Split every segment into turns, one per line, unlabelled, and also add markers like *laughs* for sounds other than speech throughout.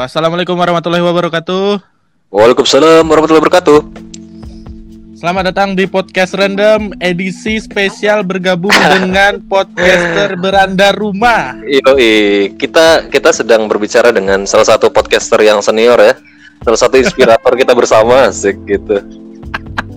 Assalamualaikum warahmatullahi wabarakatuh.
Waalaikumsalam warahmatullahi wabarakatuh.
Selamat datang di podcast random edisi spesial bergabung *coughs* dengan podcaster beranda rumah.
Yoi, kita kita sedang berbicara dengan salah satu podcaster yang senior ya. Salah satu inspirator kita bersama asik gitu.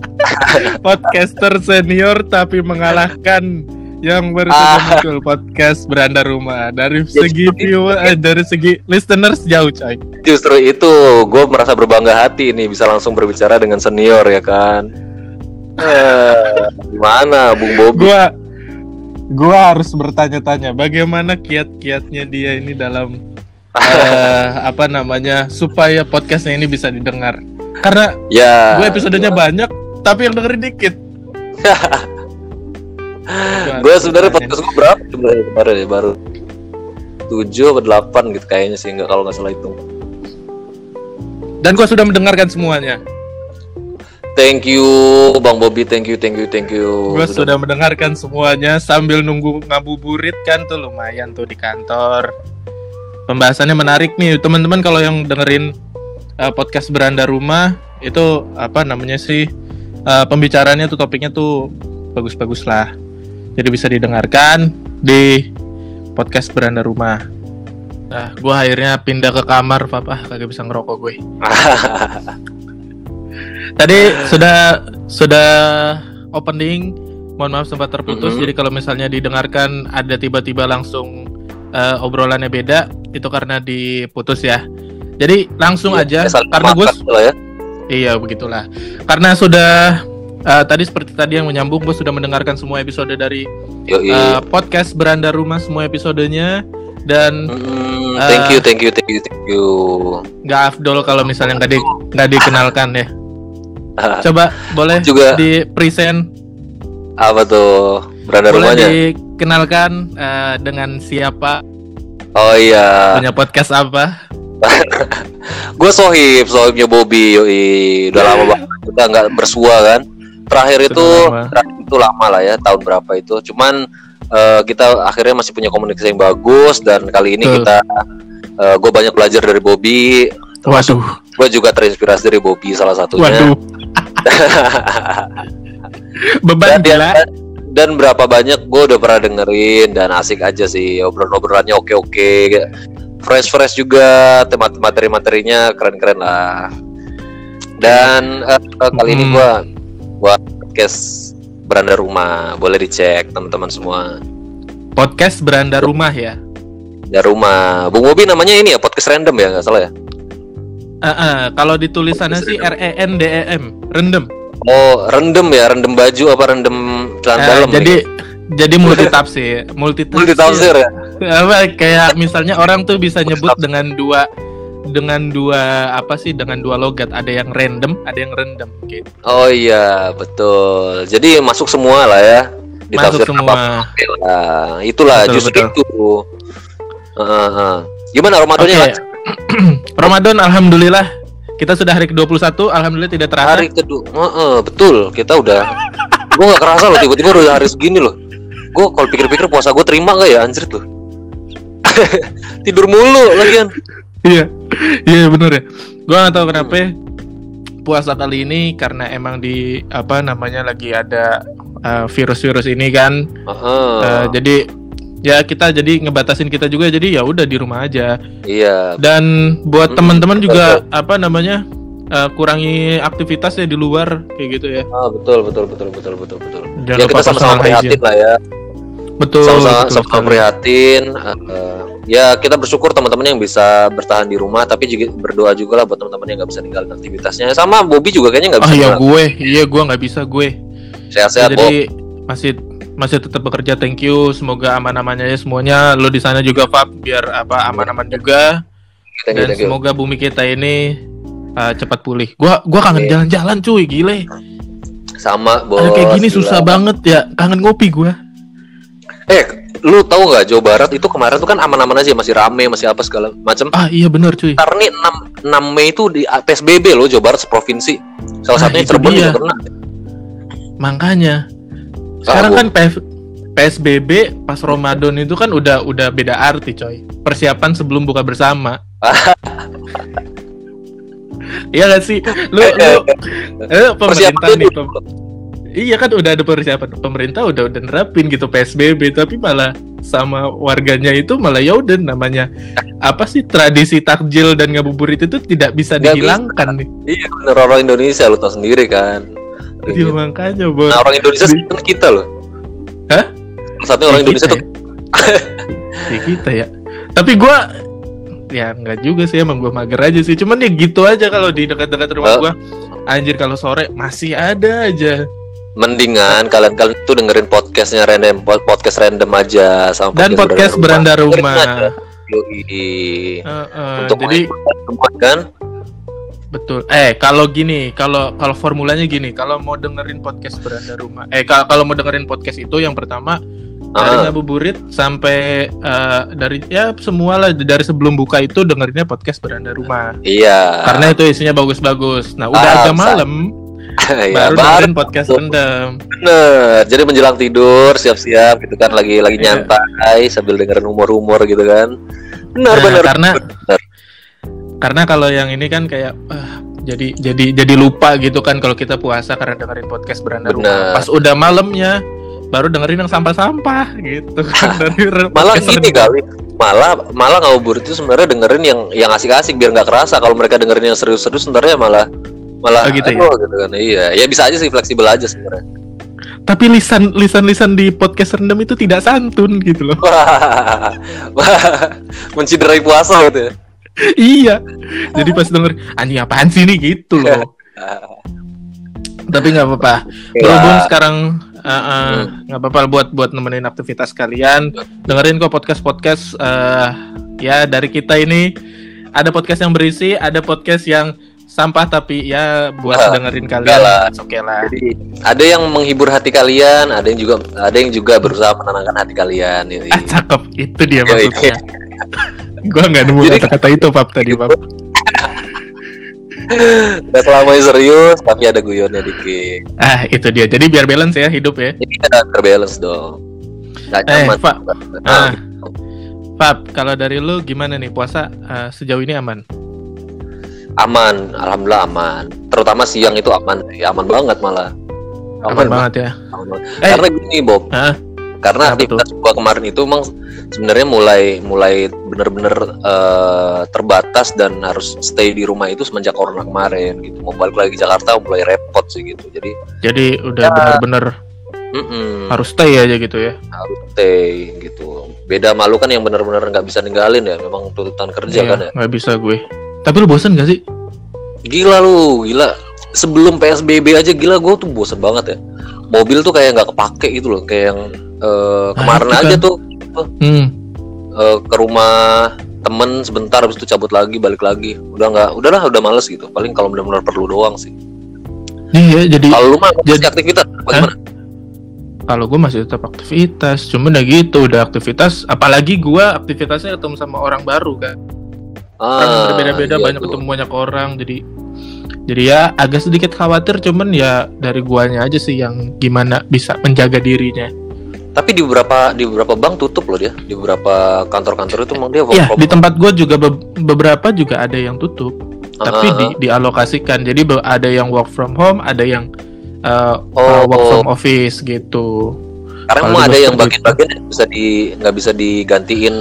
*laughs*
podcaster senior tapi mengalahkan yang baru saja
Ah.
muncul podcast beranda rumah dari
Ya,
segi
seperti
view eh, dari segi listeners jauh coy.
Justru itu gue merasa berbangga hati nih bisa langsung berbicara dengan senior ya kan. Eh, gimana Bung Bobi?
Gua gua harus bertanya-tanya bagaimana kiat-kiatnya dia ini dalam eh, apa namanya supaya podcastnya ini bisa didengar. Karena
Ya.
gue episodenya banyak tapi yang dengerin dikit. *laughs*
Gue sebenarnya podcast gue berapa sebenarnya kemarin ya baru tujuh atau delapan gitu kayaknya sih nggak kalau nggak salah hitung.
Dan gue sudah mendengarkan semuanya.
Thank you Bang Bobi, thank you, thank you, thank you.
Gue sudah mendengarkan semuanya sambil nunggu ngabuburit kan tuh lumayan tuh di kantor. Pembahasannya menarik nih teman-teman kalau yang dengerin uh, podcast beranda rumah itu apa namanya sih uh, pembicaranya tuh topiknya tuh bagus-bagus lah. Jadi bisa didengarkan di podcast beranda rumah. Nah, gue akhirnya pindah ke kamar, papa kagak bisa ngerokok gue. *laughs* Tadi sudah sudah opening. Mohon maaf sempat terputus.
Mhm.
Jadi kalau misalnya didengarkan ada tiba-tiba langsung eh, obrolannya beda, itu karena diputus ya. Jadi langsung aja
Ya, saling
karena gue
ya.
iya begitulah. Karena sudah eh, tadi seperti tadi yang menyambung gue sudah mendengarkan semua episode dari
Yoi.
eh, podcast beranda rumah semua episodenya dan eh,
thank you, thank you, thank you, thank you.
nggak afdol kalau misalnya nggak di nggak dikenalkan ya. Coba boleh
Juga-
di present
Apa tuh beranda
boleh
rumahnya?
dikenalkan eh, dengan siapa
Oh iya,
punya podcast apa *laughs*
gue sohib, sohibnya Bobby, yoi. Udah lama *laughs* banget, udah nggak bersua kan. Terakhir itu,
lama.
terakhir itu lama lah ya, tahun berapa itu. Cuman eh, kita akhirnya masih punya komunikasi yang bagus dan kali ini
Betul.
kita, gue banyak belajar dari Bobby.
waduh
Gue juga terinspirasi dari Bobby salah satunya.
waduh *laughs* beban
dan,
gila
dan, dan berapa banyak gue udah pernah dengerin dan asik aja sih obrolan-obrolannya oke-oke fresh fresh juga tema materi-materinya keren-keren lah dan eh, eh, kali ini
Hmm.
gue buat podcast beranda rumah. Boleh dicek teman-teman semua.
Podcast beranda rumah ya?
Dari rumah. Bung Bobi namanya ini ya podcast random ya nggak salah ya?
Eh, eh, kalau di tulisannya sih R E N D E M rendem.
Oh rendem ya rendem baju apa rendem celana dalam
jadi
nih?
jadi multi tafsir multi
multi tafsir ya?
Apa kayak misalnya orang tuh bisa nyebut dengan dua dengan dua apa sih dengan dua logat ada yang random ada yang rendem gitu
Oh iya betul. Jadi masuk semua lah ya.
masuk semua
apa-apa lah. Itulah
Betul,
justru
betul.
itu. Heeh, heeh. Gimana Ramadannya?
Oke.
Mas? *clears throat*
Ramadan alhamdulillah kita sudah hari ke-21 alhamdulillah tidak terasa
Hari kedua. Heeh, betul. Kita udah. gue nggak kerasa loh tiba-tiba udah hari segini loh. Gue kalau pikir-pikir puasa gue terima nggak ya anjir tuh. *laughs* Tidur mulu lagian.
Iya, *laughs* iya bener ya. Gua nggak tahu kenapa ya, puasa kali ini karena emang di apa namanya lagi ada uh, virus-virus ini kan.
Heeh.
Uh, jadi ya kita jadi ngebatasin kita juga jadi ya udah di rumah aja.
Iya.
Dan buat
Hmm,
teman-teman juga apa namanya uh, kurangi aktivitas ya di luar kayak gitu ya.
Ah, betul betul betul betul betul betul.
Jangan
ya kita sama-sama prihatin lah ya.
Betul.
sama-sama
betul
sama
sekali.
prihatin eh, ya kita bersyukur teman-teman yang bisa bertahan di rumah tapi juga berdoa juga lah buat teman-teman yang nggak bisa ninggalin aktivitasnya sama Bobby juga kayaknya nggak
Oh
bisa
iya
ninggalin.
gue, iya gue nggak bisa gue.
sehat-sehat Bob
jadi masih masih tetap bekerja thank you semoga aman-amannya ya semuanya lo di sana juga Fab biar apa aman-aman juga
Thank you,
dan
thank you.
semoga bumi kita ini uh, cepat pulih gua gua kangen
Amin.
jalan-jalan cuy gile
sama bos
ada kayak gini
gila.
susah banget ya kangen ngopi gua
eh lu tahu nggak Jawa Barat itu kemarin tuh kan aman-aman aja masih rame masih apa segala macam
ah iya bener cuy.
Ntar nih 6, 6 Mei itu di PSBB loh Jawa Barat seprovinsi. Salah
Ah,
satunya Cirebon juga kena
makanya sekarang
Ah,
kan PF- PSBB pas Ramadan itu kan udah udah beda arti coy. Persiapan sebelum buka bersama. *laughs* Iya gak sih? Lu, lu eh, pemerintah nih. Pem iya kan udah ada persiapan pemerintah udah udah nerapin gitu PSBB tapi malah sama warganya itu malah ya udah namanya apa sih tradisi takjil dan ngabuburit itu tidak bisa
Nggak
dihilangkan nih.
Iya bener orang Indonesia lu tau sendiri kan.
Iya makanya, Bos.
Nah orang Indonesia
Di-
kan kita loh.
Hah?
Satu orang
Ya,
Indonesia
kita
tuh
ya. Ya, kita ya. Tapi gua ya enggak juga sih emang gua mager aja sih. Cuman ya gitu aja kalau di dekat-dekat rumah gua. Anjir kalau sore masih ada aja.
Mendingan kalian-kalian tuh dengerin podcastnya random pod- podcast random aja sama
Dan podcast beranda rumah.
aja. Yoi.
Heeh,
Untuk
jadi
semua kan
betul. Eh kalau gini, kalau kalau formulanya gini, kalau mau dengerin podcast beranda rumah, eh kalau kalau mau dengerin podcast itu yang pertama dari
Ah.
ngabuburit sampai eh, dari ya semua lah dari sebelum buka itu dengerinnya podcast beranda rumah.
iya
Karena itu isinya bagus-bagus. Nah, udah
Ah,
agak malam
ya,
baru dengerin podcast rendam.
bener jadi menjelang tidur siap-siap gitu kan lagi lagi
Iya.
nyantai sambil dengerin rumor-rumor gitu kan benar
Nah,
benar
karena
benar.
karena kalau yang ini kan kayak ah, jadi jadi jadi lupa gitu kan kalau kita puasa karena dengerin podcast beranda rumah. Pas udah malamnya baru dengerin yang sampah-sampah gitu kan dari
malah gini kali malah malah ngabuburit itu sebenarnya dengerin yang yang asik-asik biar nggak kerasa kalau mereka dengerin yang serius-serius sebenarnya malah malah
Oh, gitu ya?
gitu kan iya ya bisa aja sih fleksibel aja sebenarnya
Tapi lisan lisan lisan di podcast rendam itu tidak santun gitu loh.
wah *laughs* wah menciderai puasa gitu ya
iya. Jadi pas denger anjing apaan sih nih gitu loh. *laughs* Tapi nggak apa-apa. Berhubung sekarang uh, uh, nggak apa-apa buat buat nemenin aktivitas kalian. Dengerin kok podcast podcast ya dari kita ini ada podcast yang berisi, ada podcast yang sampah tapi ya buat
Wah,
dengerin kalian
lah.
oke lah.
Jadi ada yang menghibur hati kalian, ada yang juga ada yang juga berusaha menenangkan hati kalian. Ini.
Ah cakep itu dia
Yoi.
maksudnya. Gua nggak nemu kata-kata itu pap tadi pap.
Gak selamanya serius, tapi ada guyonnya dikit.
Ah itu dia. Jadi biar balance ya hidup ya.
Jadi kita terbalance dong. Gak
Eh
nyaman.
Pak,
ah,
Pap, kalau dari lu gimana nih puasa uh, sejauh ini aman?
Aman, alhamdulillah aman. Terutama siang itu aman, sih. aman banget malah.
Aman, banget ya.
aman banget.
Eh.
Karena gini Bob,
Hah?
karena
Kenapa
aktivitas gua kemarin itu emang sebenarnya mulai mulai bener-bener eh, terbatas dan harus stay di rumah itu semenjak corona kemarin gitu. Mau balik lagi ke Jakarta mulai repot sih gitu. Jadi
Jadi udah
Ya.
bener-bener
mm-mm,
harus stay aja gitu ya.
harus stay gitu. Beda malu kan yang bener-bener nggak bisa ninggalin ya, memang tuntutan kerja
Iya,
kan ya.
nggak bisa gue. Tapi lu bosen gak sih?
Gila lu, gila. Sebelum PSBB aja gila gue tuh bosen banget ya. Mobil tuh kayak nggak kepake gitu loh, kayak yang eh, kemarin
itu
aja
kan.
tuh
Hmm.
eh, ke rumah temen sebentar habis itu cabut lagi balik lagi udah nggak udahlah udah males gitu paling kalau benar-benar perlu doang sih
Iya, jadi
kalau lu mah masih
Jadi-
aktivitas bagaimana
kalau gue masih tetap aktivitas, cuman udah gitu udah aktivitas. Apalagi gue aktivitasnya ketemu sama orang baru kan. Orang
ah,
berbeda-beda
iya
banyak
tuh.
ketemu banyak orang, jadi jadi ya agak sedikit khawatir, cuman ya dari guanya aja sih yang gimana bisa menjaga dirinya.
tapi di beberapa di beberapa bank tutup loh dia di beberapa kantor-kantor itu emang dia from
di tempat gue juga be- beberapa juga ada yang tutup, tapi
Ah,
di dialokasikan. Jadi ada yang work from home, ada yang uh, uh,
Oh,
work
oh.
from office gitu.
karena emang
juga
ada yang
seperti
bagian-bagian yang bisa di nggak bisa digantiin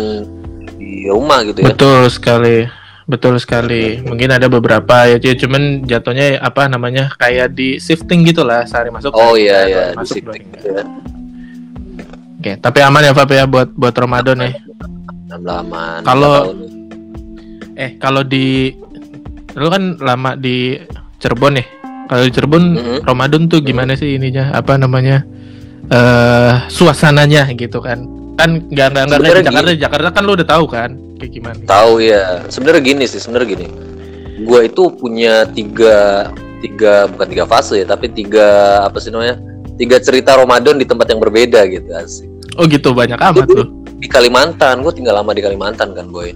di rumah gitu ya
Betul sekali, betul sekali. Mungkin ada beberapa ya, ya, cuman jatuhnya apa namanya kayak di shifting gitulah, sehari masuk.
oh iya iya di
masuk,
shifting gitu ya
Oke, tapi aman ya Pak ya buat buat Ramadan ya.
Aman
Kalau-. Eh kalau di lu kan lama di Cirebon nih. Kalau di Cirebon
Mhm.
Ramadan tuh gimana sih ininya? Apa namanya? eh suasananya gitu kan. Kan nggak nggak nggak di Jakarta. Di Jakarta kan lu udah tahu kan kayak gimana.
Tahu ya. Sebenarnya gini sih, sebenarnya gini. Gua itu punya tiga tiga bukan tiga fase ya, tapi tiga apa sih namanya? Tiga cerita Ramadan di tempat yang berbeda gitu asik.
Oh gitu banyak amat lu.
Di Kalimantan, gue tinggal lama di Kalimantan kan, boy.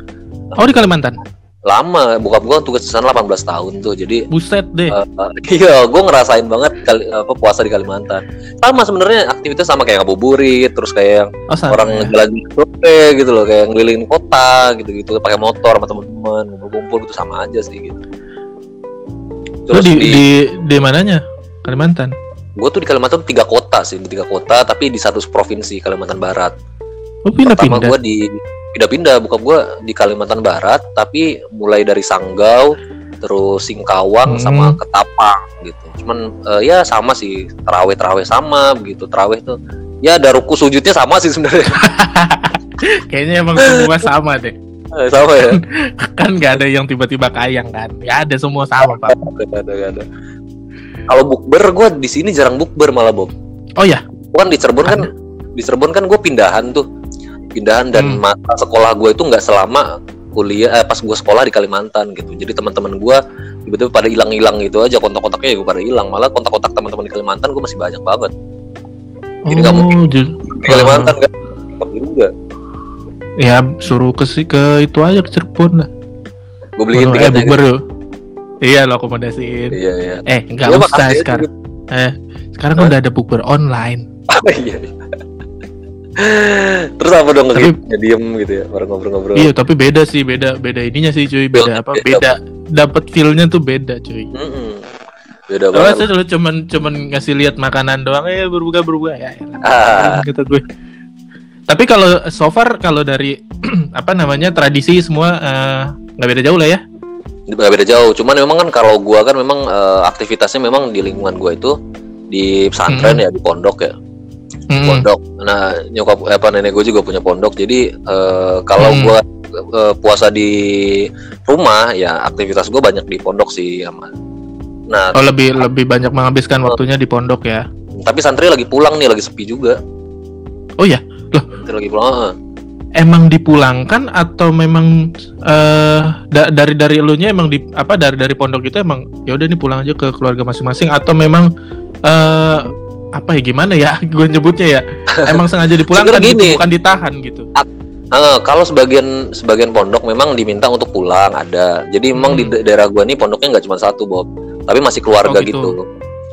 Oh di Kalimantan.
Lama bokap gua tugas di sana 18 tahun tuh jadi
Buset deh.
Uh, uh, *laughs* iya, gue ngerasain banget kali, apa puasa di Kalimantan. Sama sebenarnya aktivitas sama kayak ngabuburit, terus kayak
oh,
orang
ya.
jalan sore gitu loh, kayak ngelilingin kota gitu-gitu, pakai motor sama teman-teman, ngumpul-ngumpul gitu sama aja sih gitu. Terus
di,
di,
di di mananya? Kalimantan.
gue tuh di Kalimantan tiga kota sih, di tiga kota, tapi di satu provinsi Kalimantan Barat.
Oh
Pertama
pindah-pindah.
gue di pindah-pindah, bukan gue di Kalimantan Barat, tapi mulai dari Sanggau, terus Singkawang
Hmm.
sama Ketapang gitu. Cuman eh, ya sama sih, teraweh teraweh sama begitu, teraweh tuh ya ada ruku sujudnya sama sih sebenarnya, *laughs*
Kayaknya emang semua sama deh.
Eh, sama ya. *laughs*
Kan nggak ada yang tiba-tiba kayang kan. Nggak ada semua sama pak.
Ada, ada, ada. Kalau bukber gue di sini jarang bukber malah Bob.
Oh ya.
Gua kan di Cirebon kan, di Cirebon kan gue pindahan tuh, pindahan dan
Hmm.
mata sekolah gue itu nggak selama kuliah eh, pas gue sekolah di Kalimantan gitu. Jadi teman-teman gue tiba-tiba pada hilang-hilang gitu aja kontak-kontaknya gue pada hilang. Malah kontak-kontak teman-teman di Kalimantan gue masih banyak banget. Jadi.
Oh, ju-
Di Kalimantan kan tapi juga.
ya suruh ke si ke itu aja ke Cirebon lah.
Gue beliin
Oh, eh bukber yuk. Iya lo akomodasiin.
Iya iya.
Eh nggak
Iya,
usah sekarang.
gitu.
Eh sekarang kan udah ada bukber online. *laughs*
Iya. iya. Terus apa dong
Tapi-
ya diem gitu ya, baru ngobrol-ngobrol.
Iya tapi beda sih beda beda ininya sih cuy beda apa
Beda.
beda dapat feelnya tuh beda cuy.
Mm-mm. Beda
Soalnya
banget.
saya dulu cuman cuman ngasih lihat makanan doang eh berbuka berbuka ya. elah.
Ah,
kata gue. Tapi kalau so far kalau dari *clears throat* apa namanya tradisi semua eh, nggak beda jauh lah ya.
nggak beda jauh. Cuman memang kan kalau gua kan memang eh, aktivitasnya memang di lingkungan gua itu di pesantren ya, di pondok ya.
Mm-mm.
Pondok. Nah, nyokap apa nenek gue juga punya pondok. Jadi eh, kalau
Hmm.
gua eh, puasa di rumah ya aktivitas gua banyak di pondok sih aman. Nah,
Oh lebih lebih banyak menghabiskan waktunya di pondok ya.
tapi santri lagi pulang nih, lagi sepi juga.
Oh ya,
Santri lagi pulang. ah.
emang dipulangkan atau memang eh da- dari dari elunya emang di apa dari dari pondok itu emang ya udah nih pulang aja ke keluarga masing-masing atau memang eh apa ya gimana ya *laughs* gue nyebutnya ya *laughs* emang sengaja dipulangkan gitu,
gini.
bukan ditahan gitu
Ah, kalau sebagian sebagian pondok memang diminta untuk pulang ada. Jadi memang di
Hmm.
da- daerah gua nih pondoknya nggak cuma satu Bob, tapi masih keluarga
Oh, gitu.
gitu.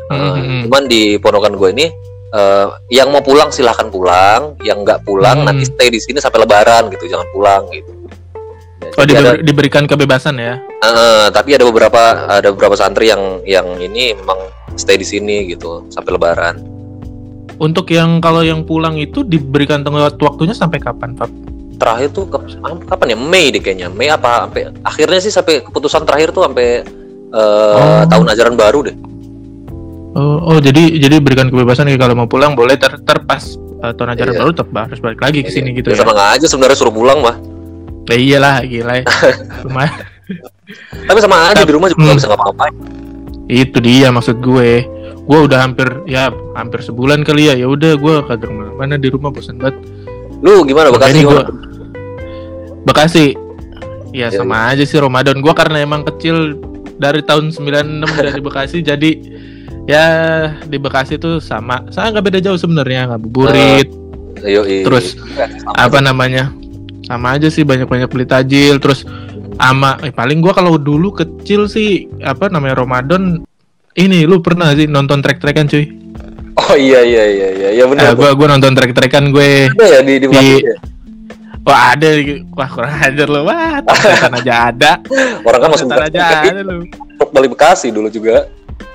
Hmm, hmm.
Cuman di pondokan gue ini eh, yang mau pulang silahkan pulang, yang nggak pulang
Hmm.
nanti stay di sini sampai Lebaran gitu, jangan pulang gitu. Ya,
oh diber-
ada-
diberikan kebebasan ya
eh, tapi ada beberapa ada beberapa santri yang yang ini memang stay di sini gitu sampai Lebaran.
untuk yang kalau yang pulang itu diberikan tenggat waktunya sampai kapan Pak?
Terakhir tuh ke- kapan ya Mei deh kayaknya Mei apa sampai akhirnya sih sampai keputusan terakhir tuh sampai eh,
Oh.
tahun ajaran baru deh.
Oh, oh jadi jadi berikan kebebasan nih kalau mau pulang boleh ter terpas eh, tahun ajaran
Iya.
baru tetap harus balik lagi ke sini gitu
Ya,
ya.
seneng aja sebenarnya suruh pulang mah.
Ya iyalah gila. ya. *laughs* Lumayan.
Tapi sama aja di rumah juga
Hmm.
bisa ngapa-ngapain.
Itu dia maksud gue. Gue udah hampir ya hampir sebulan kali ya. Ya udah gue kagak mana di rumah bosan banget.
Lu gimana Bekasi?
Gua- Bekasi. Ya
Iya,
sama aja sih Ramadan. Gue karena emang kecil dari tahun 96 udah di Bekasi *laughs* jadi ya di Bekasi tuh sama. Saya nggak beda jauh sebenarnya ngabuburit.
Ayo, iya.
Terus,
Sama
apa namanya? Sama aja sih banyak-banyak beli tajil terus ama eh, paling gua kalau dulu kecil sih apa namanya Ramadan ini lu pernah sih nonton trek-trekan cuy?
Oh iya iya iya iya ya
Eh,
benar.
gua gua nonton trek-trekan gue.
Ada ya di di,
di-
ya?
Wah ada wah kurang ajar lu. Wah, *laughs* trek-trekan aja ada.
Orang kan masuk
aja ada lu.
Truk balik Bekasi dulu juga.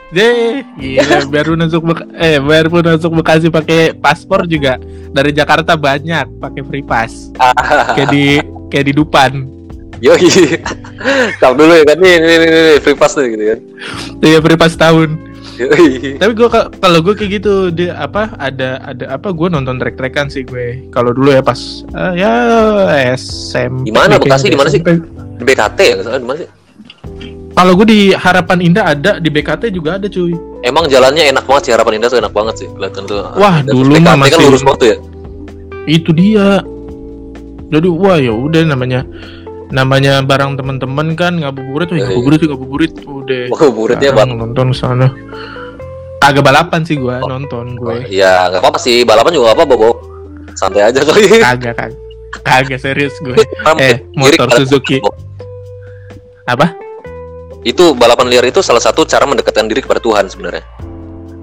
Deh, gila *laughs* baru masuk Bek- eh baru masuk Bekasi pakai paspor juga dari Jakarta banyak pakai free pass. *laughs* Kayak di kayak di Dupan.
Yoi. Tap dulu ya kan nih nih nih, nih, free pass tuh gitu kan.
Iya free pass tahun.
Yoi.
Tapi gue kalau gue kayak gitu dia apa ada ada apa gue nonton trek-trekan sih gue. Kalau dulu ya pas eh, ya SMP.
Di mana, Bekasi? Di mana sih? Di BKT ya di mana sih?
Kalau gue di Harapan Indah ada, di BKT juga ada cuy.
Emang jalannya enak banget sih harapan indah tuh enak banget sih kelihatan tuh.
Wah,
Dan
dulu mah
kan
masih-
lurus banget tuh ya.
Itu dia. Jadi wah ya udah namanya namanya barang teman-teman kan ngabuburit, wah
Iya, iya.
ngabuburit ngabuburit udah.
Wah, buritnya
Sekarang
banget.
nonton sana. Agak balapan sih gue nonton gue.
Iya, nggak apa-apa sih. Balapan juga nggak apa-apa, Bob. Santai aja kali.
Kagak kagak. Kagak serius gue.
Kan
Eh, motor Suzuki. Apa?
Itu balapan liar itu salah satu cara mendekatkan diri kepada Tuhan sebenarnya.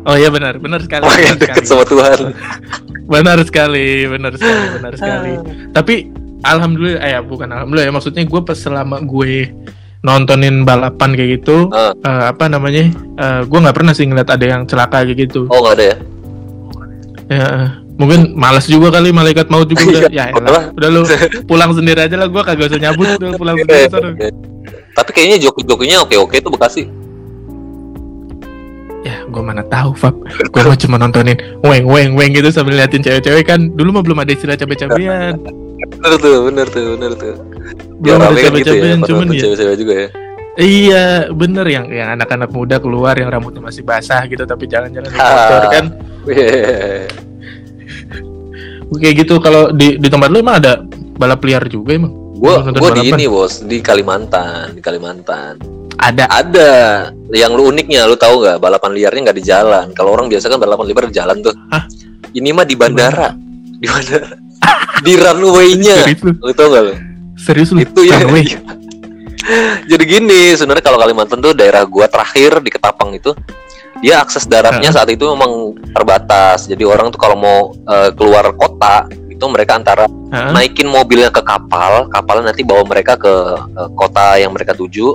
Oh iya benar, benar sekali.
Makin
Benar
dekat
sekali.
sama Tuhan. *laughs*
Benar sekali, benar sekali, benar sekali. Tapi alhamdulillah, eh ya bukan alhamdulillah ya maksudnya gue pas selama gue nontonin balapan kayak gitu,
Ah.
eh, apa namanya, eh, gue nggak pernah sih ngeliat ada yang celaka kayak gitu.
Oh nggak ada ya?
Ya, mungkin malas juga kali malaikat maut juga *laughs* udah.
Iya,
ya, elah, udah lu pulang sendiri aja lah, gue kagak usah nyabut, udah pulang *laughs* sendiri.
Tapi kayaknya joki-jokinya oke-oke tuh Bekasi.
Ya, gue mana tahu, Fab. Gue mah cuma nontonin weng weng weng gitu sambil liatin cewek-cewek kan. Dulu mah belum ada istilah cabe-cabean.
Bener tuh, bener tuh, bener tuh.
Belum ada
rame kan gitu ya,
cabe-cabean, cuman ya.
cewek-cewek juga ya.
Iya, bener yang yang anak-anak muda keluar yang rambutnya masih basah gitu tapi jalan-jalan di
Ah.
motor kan.
Wih.
Kayak gitu kalau di di tempat lu emang ada balap liar juga emang?
Gua
Nonton
gua di ini bos di Kalimantan, di Kalimantan.
Ada.
Ada yang lu uniknya, lu tahu nggak balapan liarnya nggak di jalan. Kalau orang biasa kan balapan liar di jalan tuh.
Hah?
Ini mah di bandara, di bandara, di runway-nya.
Lu?
Tau nggak lu?
Serius lu?
Itu ya.
Runway? *laughs*
Jadi gini, sebenarnya kalau Kalimantan tuh daerah gua terakhir di Ketapang itu dia akses daratnya saat itu memang terbatas. Jadi orang tuh kalau mau eh, keluar kota itu mereka antara
Hah?
naikin mobilnya ke kapal, kapalnya nanti bawa mereka ke eh, kota yang mereka tuju.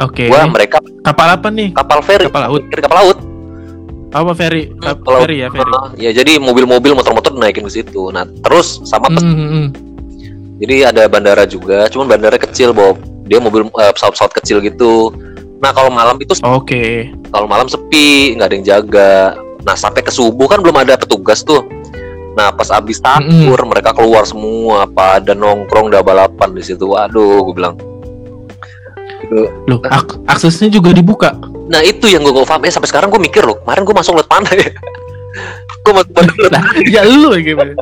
Oke.
Gua mereka
Kapal apa nih?
kapal feri,
Kapal laut.
Kapal laut.
Apa ferry? Kap-
Kalau-
ferry ya, ferry.
Ah, ya jadi mobil-mobil motor-motor naikin ke situ. Nah, terus sama pes-
Hmm, hmm, hmm.
jadi ada bandara juga, cuman bandara kecil, Bob. Dia mobil eh, pesawat-pesawat kecil gitu. Nah, kalau malam itu
Oke.
kalau malam sepi, nggak ada yang jaga. Nah, sampai ke subuh kan belum ada petugas tuh. Nah, pas abis tahur mereka keluar semua, pada nongkrong udah balapan di situ. Waduh, gue bilang. Gitu.
Loh, ak- aksesnya juga dibuka.
Nah, itu yang gue gak paham. Eh, sampai sekarang gue mikir loh, kemarin gue masuk lewat mana ya? *laughs* gue lewat
Lah, ya lu gimana?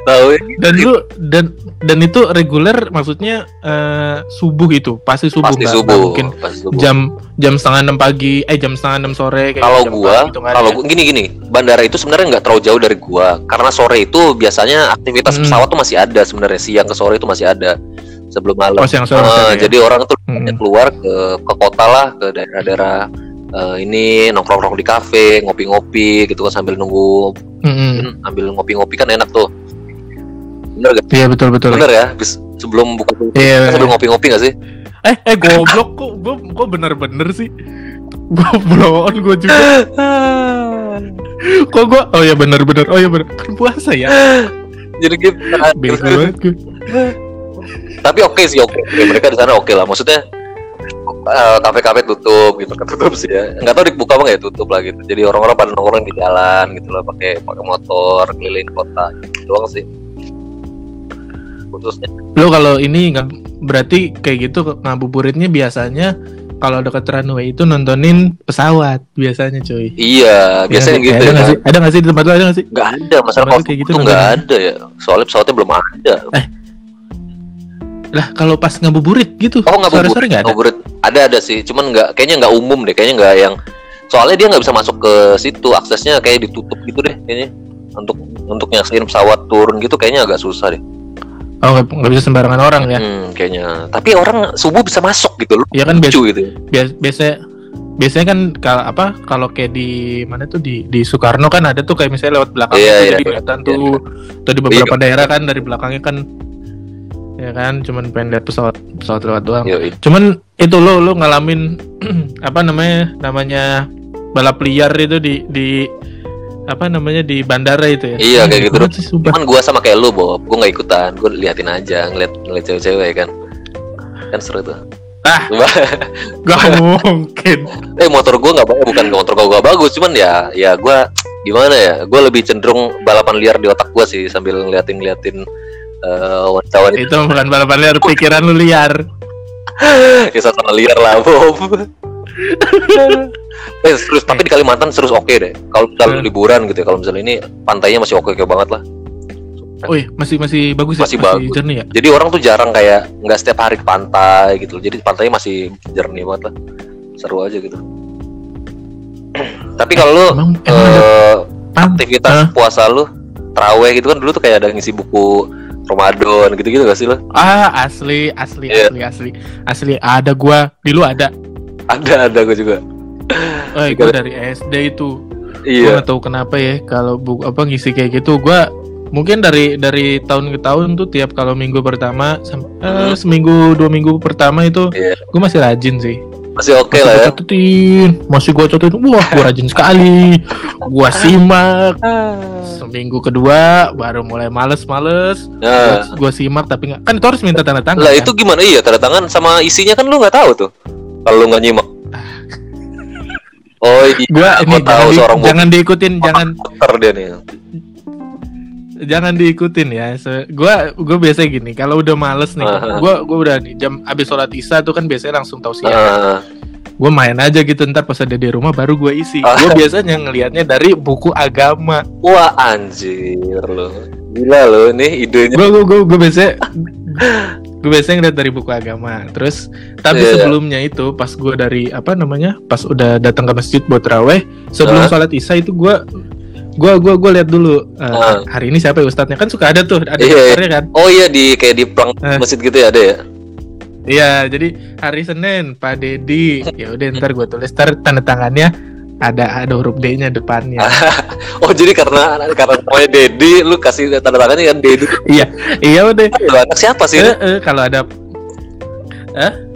tahu ya.
Dan lu dan dan itu reguler maksudnya eh, subuh itu, pasti subuh
Pasti subuh.
mungkin
Pasti subuh.
jam jam setengah enam pagi, eh jam setengah enam sore kayak
kalau gua
gitu
kalau
ya?
gua gini gini bandara itu sebenarnya nggak terlalu jauh dari gua karena sore itu biasanya aktivitas
Hmm.
pesawat tuh masih ada sebenarnya siang ke sore itu masih ada sebelum malam
Oh, siang sore masih ada ya?
jadi orang tuh
Hmm.
keluar ke ke kota lah ke daerah-daerah eh, ini nongkrong-nongkrong di kafe ngopi-ngopi gitu kan sambil nunggu
Mm-mm.
ambil ngopi-ngopi kan enak tuh bener gak?
Iya betul betul.
bener ya Bis- sebelum buka
Iya.
sambil ngopi-ngopi gak sih
Eh eh goblok kok gua gua bener-bener sih. Goblok gua juga. Kok gua oh ya bener-bener. Oh ya bener. Kan puasa ya.
jadi gitu
Bego banget gua.
tapi oke sih oke Oke, mereka di sana oke lah maksudnya eh, kafe-kafe tutup gitu kan tutup sih ya nggak tahu dibuka apa nggak ya tutup lah gitu jadi orang-orang pada nongkrong di jalan gitu loh pakai pakai motor keliling kota gitu doang sih khususnya
Lo kalau ini nggak berarti kayak gitu ngabuburitnya biasanya kalau dekat runway itu nontonin pesawat biasanya cuy.
iya biasanya
Iya
gitu
sih?
ya
Ada nggak
kan?
sih? Ada nggak sih di tempat lo ada nggak sih?
nggak ada masalah covid
kayak gitu
itu nggak ada ya soalnya pesawatnya belum ada
Lah kalau pas ngabuburit gitu.
oh nggak
Sore-sore nggak ada.
ngabuburit ada ada sih cuman nggak kayaknya nggak umum deh kayaknya nggak yang soalnya dia nggak bisa masuk ke situ aksesnya kayak ditutup gitu deh kayaknya untuk untuk nyaksain pesawat turun gitu kayaknya agak susah deh
Oh nggak bisa sembarangan orang ya.
Hmm, kayaknya. Tapi orang subuh bisa masuk gitu loh.
Iya kan biasa
gitu.
biasa biasanya biasanya kan kalau apa kalau kayak di mana tuh di di Soekarno kan ada tuh kayak misalnya lewat belakang
Iya,
tuh
iya,
jadi
iya.
kelihatan tuh atau di beberapa
Iya.
daerah kan dari belakangnya kan ya kan cuman pengen lihat pesawat pesawat lewat doang
Yoi.
cuman itu lo lo ngalamin *clears throat* apa namanya namanya balap liar itu di di apa namanya di bandara itu ya
Iya, kayak gitu.
sih, sumpah.
Cuman gua sama kayak lu, Bob. Gua nggak ikutan. Gua liatin aja, ngeliat ngeliat cewek-cewek kan. Kan seru tuh.
Ah. *laughs* Gak mungkin *laughs*
eh motor gua nggak bagus, bukan motor gua bagus, cuman ya ya gua gimana ya? Gua lebih cenderung balapan liar di otak gua sih sambil ngeliatin-ngeliatin eh wanita
itu bukan balapan liar pikiran lu liar *laughs*
ya sama liar lah, Bob. *laughs* eh serius tapi di Kalimantan serius oke deh. Kalau misalnya
Hmm.
liburan gitu ya, kalau misalnya ini pantainya masih oke-oke banget lah.
oh iya masih masih bagus ya
Masih bagus.
jernih ya
Jadi orang tuh jarang kayak nggak setiap hari ke pantai gitu. Jadi pantainya masih jernih banget lah. Seru aja gitu. *clears throat* Tapi kalau lu
emang emang
eh, aktivitas puasa lu teraweh gitu kan dulu tuh kayak ada ngisi buku Ramadan gitu-gitu gak sih lo?
Ah, asli, asli,
Iya.
asli, asli. Asli ada gua, di lu ada.
Ada ada gue juga.
Eh, gua dari SD itu. Gua
Iya.
nggak tahu kenapa ya kalau bu apa ngisi kayak gitu. Gua mungkin dari dari tahun ke tahun tuh tiap kalau minggu pertama eh, seminggu dua minggu pertama itu
Iya.
gue masih rajin sih.
Masih oke
masih
lah ya.
catetin, masih gua catetin. Wah, gua rajin sekali. Gua simak. Seminggu kedua baru mulai males-males.
Nah,
Gua, gua simak tapi nggak kan itu harus minta tanda tangan.
lah
kan?
itu gimana? Iya tanda tangan sama isinya kan lu nggak tahu tuh. Kalau lu nggak nyimak. Oh iya.
gua ini
tahu
jangan, di-
seorang
jangan diikutin, jangan
dia nih.
Jangan diikutin ya. Se- gua gua biasa gini, kalau udah males nih, gua gua udah nih jam abis sholat isya tuh kan biasanya langsung tausiah.
Ah,
Gua main aja gitu ntar pas ada di rumah baru gua isi.
Ah.
Gua biasanya ngelihatnya dari buku agama.
wah anjir lu. Gila lu nih idenya.
Gua gua gua, gua biasanya gue biasanya ngeliat dari buku agama terus tapi
Iya.
sebelumnya itu pas gua dari apa namanya pas udah datang ke masjid buat raweh sebelum
Hah?
sholat isya itu gua gua gua gua lihat dulu eh,
Ah.
hari ini siapa ya ustadznya kan suka ada tuh ada
Iya, iya.
daftarnya kan
Oh iya di kayak di pelang
Eh.
masjid gitu ya ada ya.
Iya, jadi hari Senin Pak Dedi. Ya udah *laughs* ntar gue tulis ntar tanda tangannya ada ada huruf D-nya depannya. *laughs*
Oh jadi karena karena namanya Dedi lu kasih tanda tangannya kan Dedi.
iya udah.
Lu anak siapa sih?
Eh, eh, kalau ada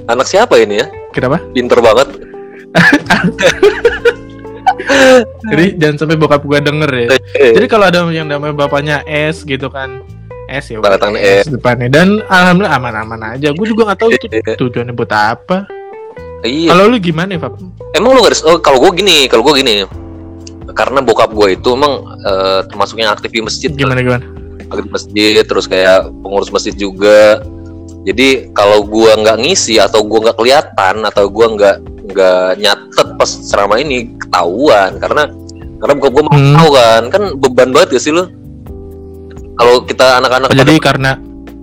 Anak siapa ini ya?
kenapa?
Pinter banget. *laughs*
Jadi jangan sampai bokap gue denger ya.
Eh,
Jadi kalau ada yang namanya bapaknya S gitu kan. S ya
tangan
S depannya dan alhamdulillah aman-aman aja. Gue juga nggak tahu itu *laughs* tujuannya buat apa.
Iya.
Kalau lu gimana, Pak?
Emang lu gak oh kalau gue gini, kalau gue gini. Karena bokap gue itu emang eh, termasuk yang aktif di masjid.
Gimana gimana?
Aktif masjid, terus kayak pengurus masjid juga. Jadi kalau gua nggak ngisi atau gua nggak kelihatan atau gua nggak nggak nyatet pas ceramah ini ketahuan. Karena karena gue mau
Hmm.
tahu kan kan beban banget gak sih lu? Kalau kita anak-anak
Oh, jadi karena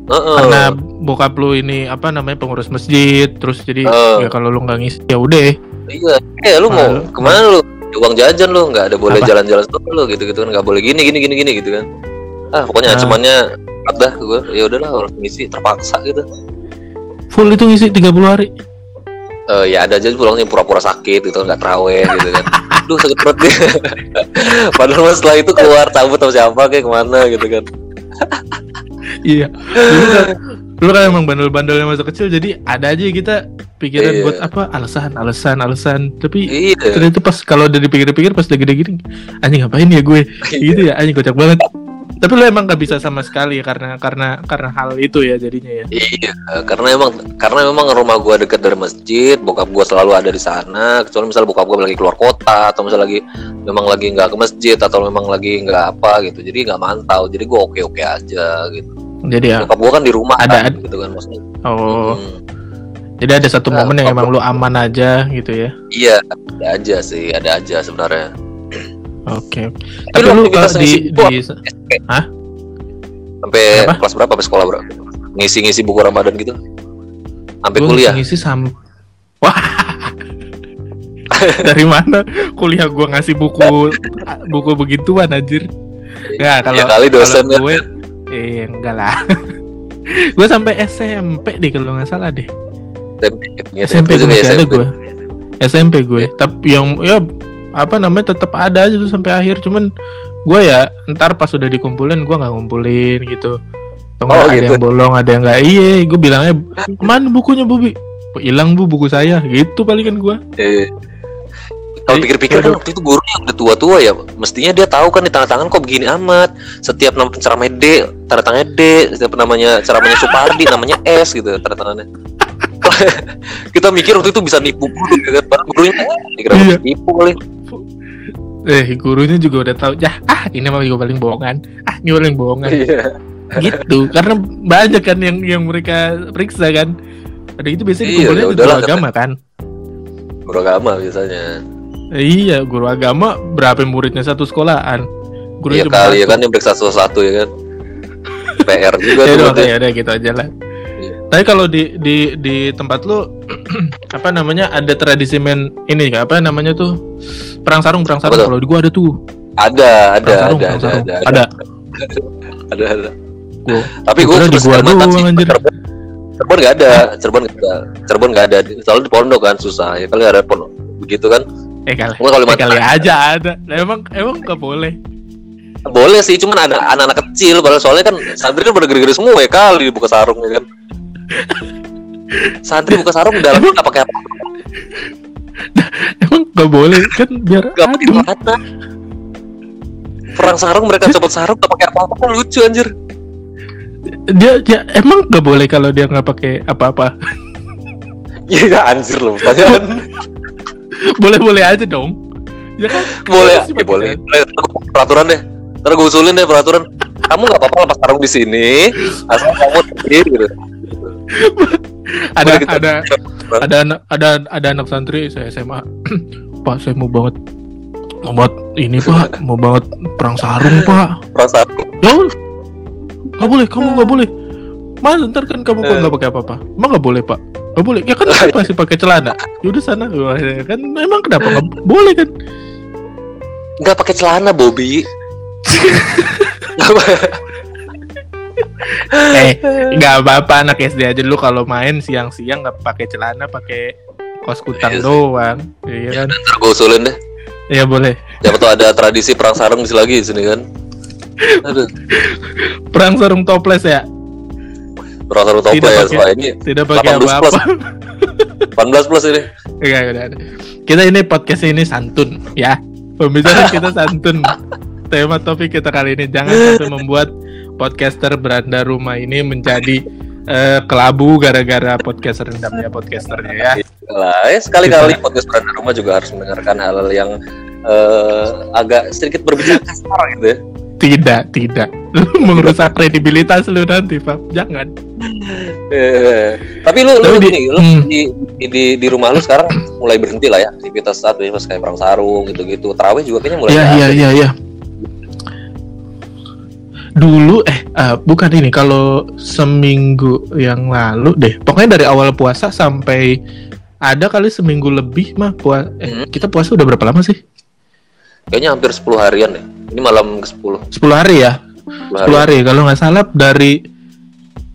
Heeh.
karena bokap lu ini apa namanya pengurus masjid terus jadi
Eh.
ya kalau lu nggak ngisi ya udah.
Iya. Eh lu mau
ke
mana lu? Uang jajan lu nggak ada boleh jalan-jalan lu gitu gitu kan. Nggak boleh gini gini gini gini gitu kan. Ah pokoknya
Ah.
ancamannya ada gue ya udahlah orang ngisi terpaksa gitu.
Full itu ngisi 30 hari
Eh, ya ada aja pulangnya pura-pura sakit gitu nggak terawih gitu kan. *laughs* Duh sakit perut deh *laughs* Padahal mas setelah itu keluar cabut sama siapa kayak ke mana gitu kan.
Iya. Dulu kan *laughs* dulu kan emang bandel-bandelnya masa kecil jadi ada aja kita pikiran
Iya.
buat apa alasan alasan alasan. Tapi
Iya.
ternyata pas kalau udah dipikir-pikir pas lagi gede gini anjing ngapain ya gue? Gitu ya anjing kocak banget tapi lu emang gak bisa sama sekali karena karena karena hal itu ya jadinya ya
Iya, karena emang karena memang rumah gua dekat dari masjid, bokap gua selalu ada di sana. Kecuali misal bokap gua lagi keluar kota atau misal lagi memang lagi nggak ke masjid atau memang lagi nggak apa gitu. Jadi nggak mantau. Jadi gua oke oke aja gitu.
jadi ya
Bokap gua kan di rumah
Ada-
kan, gitu kan maksudnya.
oh
Hmm,
jadi ada satu
Nah,
momen yang emang lu aman aja gitu ya
iya, ada aja sih, ada aja sebenarnya.
Oke oke.
Tapi
tapi
lu
kalau di
ngisi buku
di
Sampai
Kenapa?
kelas berapa? Sampai sekolah bro? Ngisi-ngisi buku Ramadan gitu? Sampai
Gua
kuliah?
ngisi sam wah *laughs* dari mana kuliah gua ngasih buku buku begituan anjir Nggak, kalau
ya kali dosen
kalau gue eh enggak lah *laughs* gue sampai SMP deh kalau nggak salah deh SMP gue masih ada gue SMP gue tapi yang ya apa namanya tetap ada aja tuh sampai akhir cuman gue ya ntar pas udah dikumpulin gue nggak ngumpulin gitu nggak
Oh,
ada
gitu.
yang bolong ada yang nggak iya gue bilangnya ke mana bukunya bubi hilang bu buku saya gitu palingan gue
Eh, Kalau
Jadi,
pikir-pikir kan waktu itu gurunya udah tua-tua ya, mestinya dia tahu kan di tanda tangan kok begini amat. Setiap nama ceramah D, tanda tangannya D, setiap namanya ceramahnya Supardi namanya S gitu tanda tangannya. *laughs* Kita mikir waktu itu bisa nipu guru ya kan, gurunya eh, kira
Iya.
nipu kali.
Eh gurunya juga udah tahu ya ah ini mah juga paling bohongan ah ini paling bohongan
Iya.
gitu karena banyak kan yang yang mereka periksa kan ada itu biasanya
Iya, ya udahlah,
guru agama kan
Guru agama biasanya.
iya guru agama berapa muridnya satu sekolahan guru
Iya kali ya kan yang periksa satu-satu ya kan. *laughs* PR juga
ya
tuh.
udah ya udah gitu aja lah. Tapi kalau di di di tempat lu *clears throat* apa namanya ada tradisi main ini apa namanya tuh perang sarung perang sarung
tuh?
kalau di gua ada tuh
Ada, ada,
perang sarung
ada,
perang
ada,
sarung
ada,
ada
ada, ada.
Gua,
Tapi
Gua di gua doang,
sih.
anjir.
Cirebon, Cirebon nggak ada, Cirebon nggak ada, Cirebon nggak ada. Soalnya di pondok kan susah. Ya kali ada pondok begitu kan.
eh kali,
Gua
eh, kali aja ada. Nah, emang emang nggak boleh.
Boleh sih, cuman ada anak-anak kecil. Padahal soalnya kan santri kan pada gede-gede semua ya kali buka sarung ya kan. Santri buka sarung dalamnya nggak pakai apa?
Emang nggak boleh kan biar
Nggak pakai apa Perang sarung mereka copot sarung nggak pakai apa-apa kan lucu anjir.
Dia, dia emang nggak boleh kalau dia nggak pakai apa-apa.
Iya anjir loh pertanyaan.
Boleh-boleh aja dong. Ya kan?
boleh ya
pakai
boleh. Boleh, Peraturan deh. Ntar gue usulin deh peraturan. Kamu nggak apa-apa lepas sarung di sini, asal kamu sendiri gitu.
Ada ada ada anak ada ada anak santri saya SMA. *clears throat* Pak, saya mau banget mau banget ini Pak, mau banget perang sarung Pak.
perang sarung.
Ya, nggak boleh, kamu nggak boleh. Mas, ntar kan kamu kok
Eh.
nggak pakai apa-apa. Emang nggak boleh Pak? Nggak boleh. Ya kan *laughs* masih pakai celana. Yaudah sana. Ya kan emang kenapa nggak *laughs* boleh kan?
Nggak pakai celana Bobby. *laughs* *laughs*
eh, nggak apa-apa anak SD aja dulu kalau main siang-siang nggak pakai celana, pakai kos kutang
Iya
doang. Iya kan?
Ntar gue usulin deh.
Iya boleh.
Siapa tahu ada tradisi perang sarung di lagi di sini kan. Aduh,
Perang sarung toples ya.
perang sarung
Tidak
toples.
pakai-
ini
Tidak pakai
18 plus.
apa-apa.
18 plus ini.
Enggak, udah ada. Kita ini podcast ini santun ya. Pembicaraan kita santun. *laughs* Tema topik kita kali ini jangan sampai membuat podcaster beranda rumah ini menjadi eh, kelabu gara-gara podcast rendamnya podcasternya ya.
Lah, ya sekali-kali podcast berada rumah juga harus mendengarkan hal-hal yang eh, agak sedikit berbicara kasar gitu ya.
Tidak, tidak. Lu *laughs* merusak kredibilitas lu nanti, Pak. Jangan.
Eh, tapi lu, lu
di-
gini, lu
hmm.
di, di, di, rumah lu sekarang mulai berhenti lah ya aktivitas saat pas kayak perang sarung gitu-gitu. Terawih juga kayaknya mulai
Iya, iya, iya, iya. Dulu eh eh, bukan ini kalau seminggu yang lalu deh. Pokoknya dari awal puasa sampai ada kali seminggu lebih mah puas eh
Hmm.
kita puasa udah berapa lama sih?
Kayaknya hampir 10 harian ya. Ini malam ke-10.
10 hari ya?
10
10 hari kalau nggak salah dari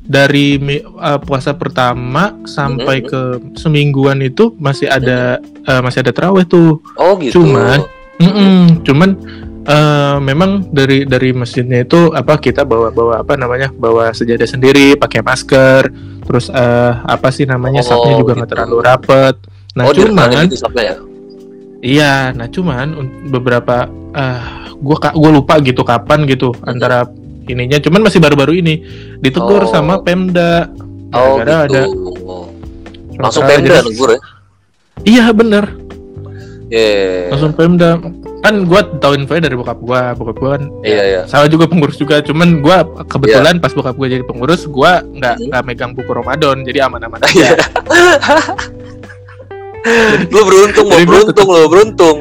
dari eh, puasa pertama sampai
Hmm.
ke semingguan itu masih ada eh, masih ada terawih tuh.
Oh gitu.
Cuman- Mm-mm, cuman eh, memang dari dari masjidnya itu apa kita bawa bawa apa namanya bawa sejadah sendiri pakai masker terus eh, apa sih namanya
Oh,
sapnya juga nggak
gitu.
terlalu rapet nah
oh,
cuman
gitu ya.
iya nah cuman beberapa eh gua lupa gitu kapan gitu antara ininya cuman masih baru-baru ini ditegur
Oh.
sama Pemda
Oh gitu.
ada
Langsung pemda negur ya.
iya bener
Iya.
langsung Pemda kan gua tahu infonya dari bokap gua bokap gua kan
Iya iya.
sama juga pengurus juga cuman gua kebetulan pas bokap gua jadi pengurus gua nggak
Hmm.
nggak megang buku Ramadan jadi aman-aman
Iya.
aja *laughs*
lu beruntung,
gua
beruntung lo, beruntung.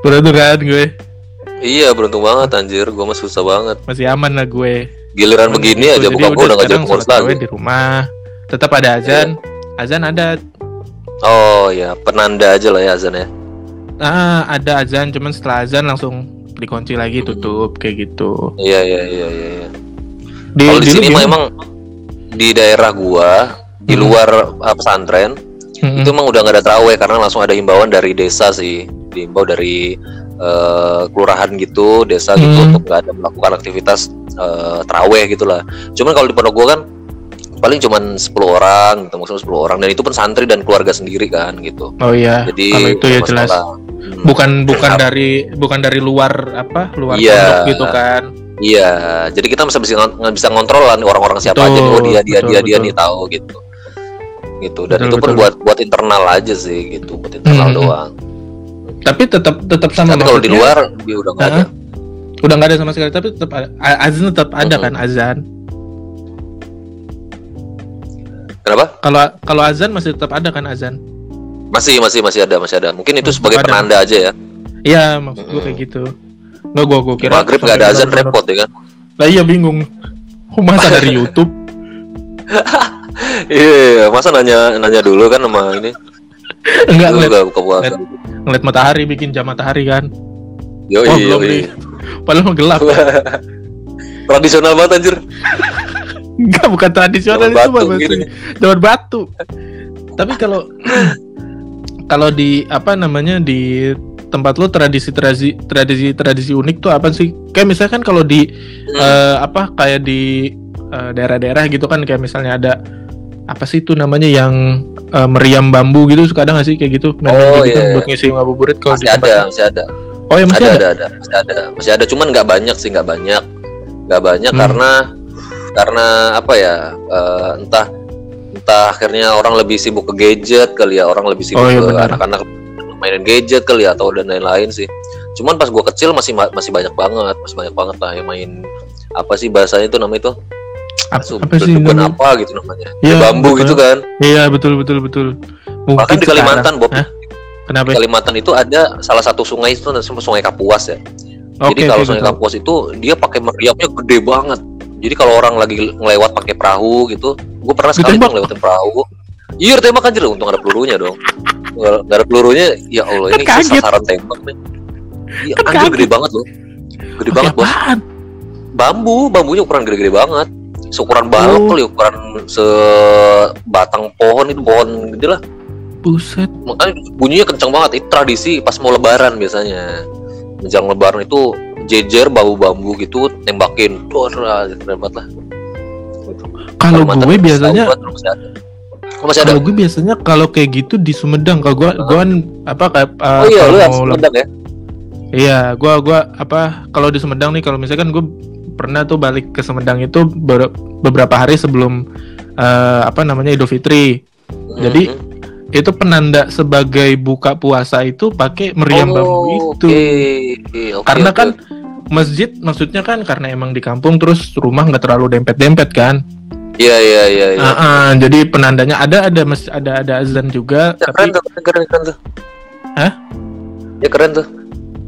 beruntung kan gue
Iya, beruntung banget anjir. Gua mah susah banget.
masih aman lah gue
Giliran begini aja buka gua udah ngajak
sekarang
pengurus lagi.
di rumah tetap ada azan azan ada
Oh ya, penanda aja lah ya azan ya.
ah ada azan cuman setelah azan langsung dikunci lagi tutup kayak gitu
Iya iya iya iya. iya.
di,
Kalau di sini mah emang di daerah gua di
Hmm.
luar uh, pesantren
Mm-mm.
itu emang udah nggak ada terawih karena langsung ada himbauan dari desa sih diimbau dari eh, kelurahan gitu desa gitu
Hmm.
untuk nggak ada melakukan aktivitas eh, terawih gitulah cuman kalau di pondok gua kan paling cuman 10 orang gitu maksudnya 10 orang dan itu pun santri dan keluarga sendiri kan gitu
oh iya
jadi
kalau itu ya jelas.
Hmm.
bukan bukan
Kenapa?
dari bukan dari luar apa luar
Iya.
pondok gitu kan
Iya, jadi kita bisa bisa nggak bisa ngontrol lah nih orang-orang siapa aja nih, oh dia dia
Betul,
dia dia
betul.
nih tahu gitu. Gitu. Dan
Betul,
itu pun
betul.
buat buat internal aja sih gitu, buat internal
Hmm.
doang.
tapi tetap tetap sama
Tapi kalau di luar dia udah nggak ada.
Udah nggak ada sama sekali tapi tetap ada azan tetap ada
Mhm.
kan azan
Kenapa?
kalau kalau azan masih tetap ada kan azan
Masih masih masih ada, masih ada. Mungkin itu
Hmm,
sebagai
ada.
penanda aja ya.
iya maksud gue kayak gitu nggak gua gua kira
Maghrib nggak ada azan repot ya kan? *laughs*
lah iya bingung Oh, masa dari *laughs* YouTube
Iya, masa nanya nanya dulu kan sama ini.
enggak ngeliat,
buka puasa.
ngeliat matahari bikin jam matahari kan
Yo iya
belum
iya.
nih. *laughs* padahal gelap
Tradisional banget anjir.
Enggak, bukan tradisional itu
batu gitu.
Zaman batu. Tapi kalau kalau di apa namanya di tempat lo tradisi tradisi tradisi tradisi unik tuh apa sih? Kayak misalkan kalau di
Hmm.
eh, apa kayak di eh, daerah-daerah gitu kan kayak misalnya ada apa sih itu namanya yang eh, meriam bambu gitu suka ada nggak sih kayak gitu? Main-main
Oh,
gitu
iya.
buat ngisi ngabuburit kalau di
masih
tempat.
ada, masih ada.
Oh ya masih
ada,
ada.
ada, ada, masih ada, masih ada. Cuman nggak banyak sih, nggak banyak, nggak banyak
Hmm.
karena karena apa ya? eh, entah entah akhirnya orang lebih sibuk ke gadget kali ya, orang lebih sibuk
Oh, iya,
ke anak-anak mainin gadget kali ya atau dan lain-lain sih. Cuman pas gua kecil masih ma- masih banyak banget, masih banyak banget lah yang main apa sih bahasanya itu namanya itu?
Apa,
Su-
apa sih
bukan apa gitu namanya.
Iya,
bambu
betul.
gitu kan.
Iya betul betul betul. Mungkin
Bahkan di Kalimantan, Bob.
Hah? Kenapa?
Di Kalimantan itu ada salah satu sungai itu namanya Sungai Kapuas ya.
Oke,
Jadi kalau
oke,
Sungai
betul.
Kapuas itu dia pakai meriamnya gede banget. Jadi kalau orang lagi ngelewat pakai perahu gitu, gue pernah sekali tuh ngelewatin perahu. Iya tembak anjir, untung ada pelurunya dong. Nggak ada pelurunya, ya Allah ini
Kan kaget.
sasaran tembak nih. Iya
Kan
anjir gede banget loh. Gede
Pakai
banget bos.
apaan?
Bambu, bambunya ukuran gede-gede banget. Seukuran balok
Oh.
kali, ukuran sebatang pohon itu pohon gede lah.
Buset.
Makanya bunyinya kencang banget. Itu tradisi pas mau lebaran biasanya. Menjelang lebaran itu jejer bambu-bambu gitu tembakin. Wah, keren banget lah.
Kalau gue biasanya
gua masih ada. Oh, masih ada.
kalau gue biasanya kalau kayak gitu di Sumedang kalau gue gue kan apa kayak uh,
Oh iya,
kalau
lu
mau
Sumedang ya?
Iya, gue gua apa kalau di Sumedang nih kalau misalkan gue pernah tuh balik ke Sumedang itu ber- beberapa hari sebelum eh, apa namanya Idul Fitri. Jadi,
Mhm.
Itu penanda sebagai buka puasa itu pakai meriam
Oh,
bambu itu.
Oke, oke,
Karena
oke,
kan. Masjid maksudnya kan karena emang di kampung terus rumah nggak terlalu dempet-dempet kan.
Iya iya iya. iya.
Ah, ah, jadi penandanya ada ada mas ada ada azan juga
Ya,
tapi
keren tuh, keren, keren, tuh.
Hah?
Ya keren tuh.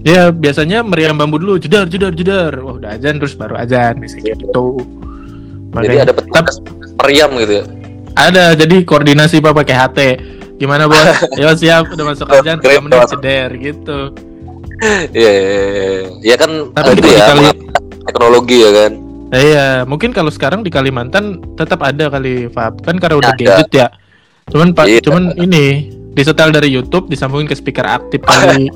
ya biasanya meriam bambu dulu jedar jedar jedar wah udah azan terus baru azan misalnya gitu
Jadi
Makanya-
ada petugas meriam gitu ya.
ada jadi koordinasi pak pakai HT gimana bos *laughs* ya siap udah masuk azan
keren
tiga menit
banget.
ceder gitu
Iya, iya, iya. Iya kan
Tapi
itu ya
kali-
teknologi ya kan.
Iya mungkin kalau sekarang di Kalimantan tetap ada kali Fab kan karena udah
Ada.
gadget ya cuman pak
Iya.
cuman ini disetel dari YouTube disambungin ke speaker aktif *laughs* kali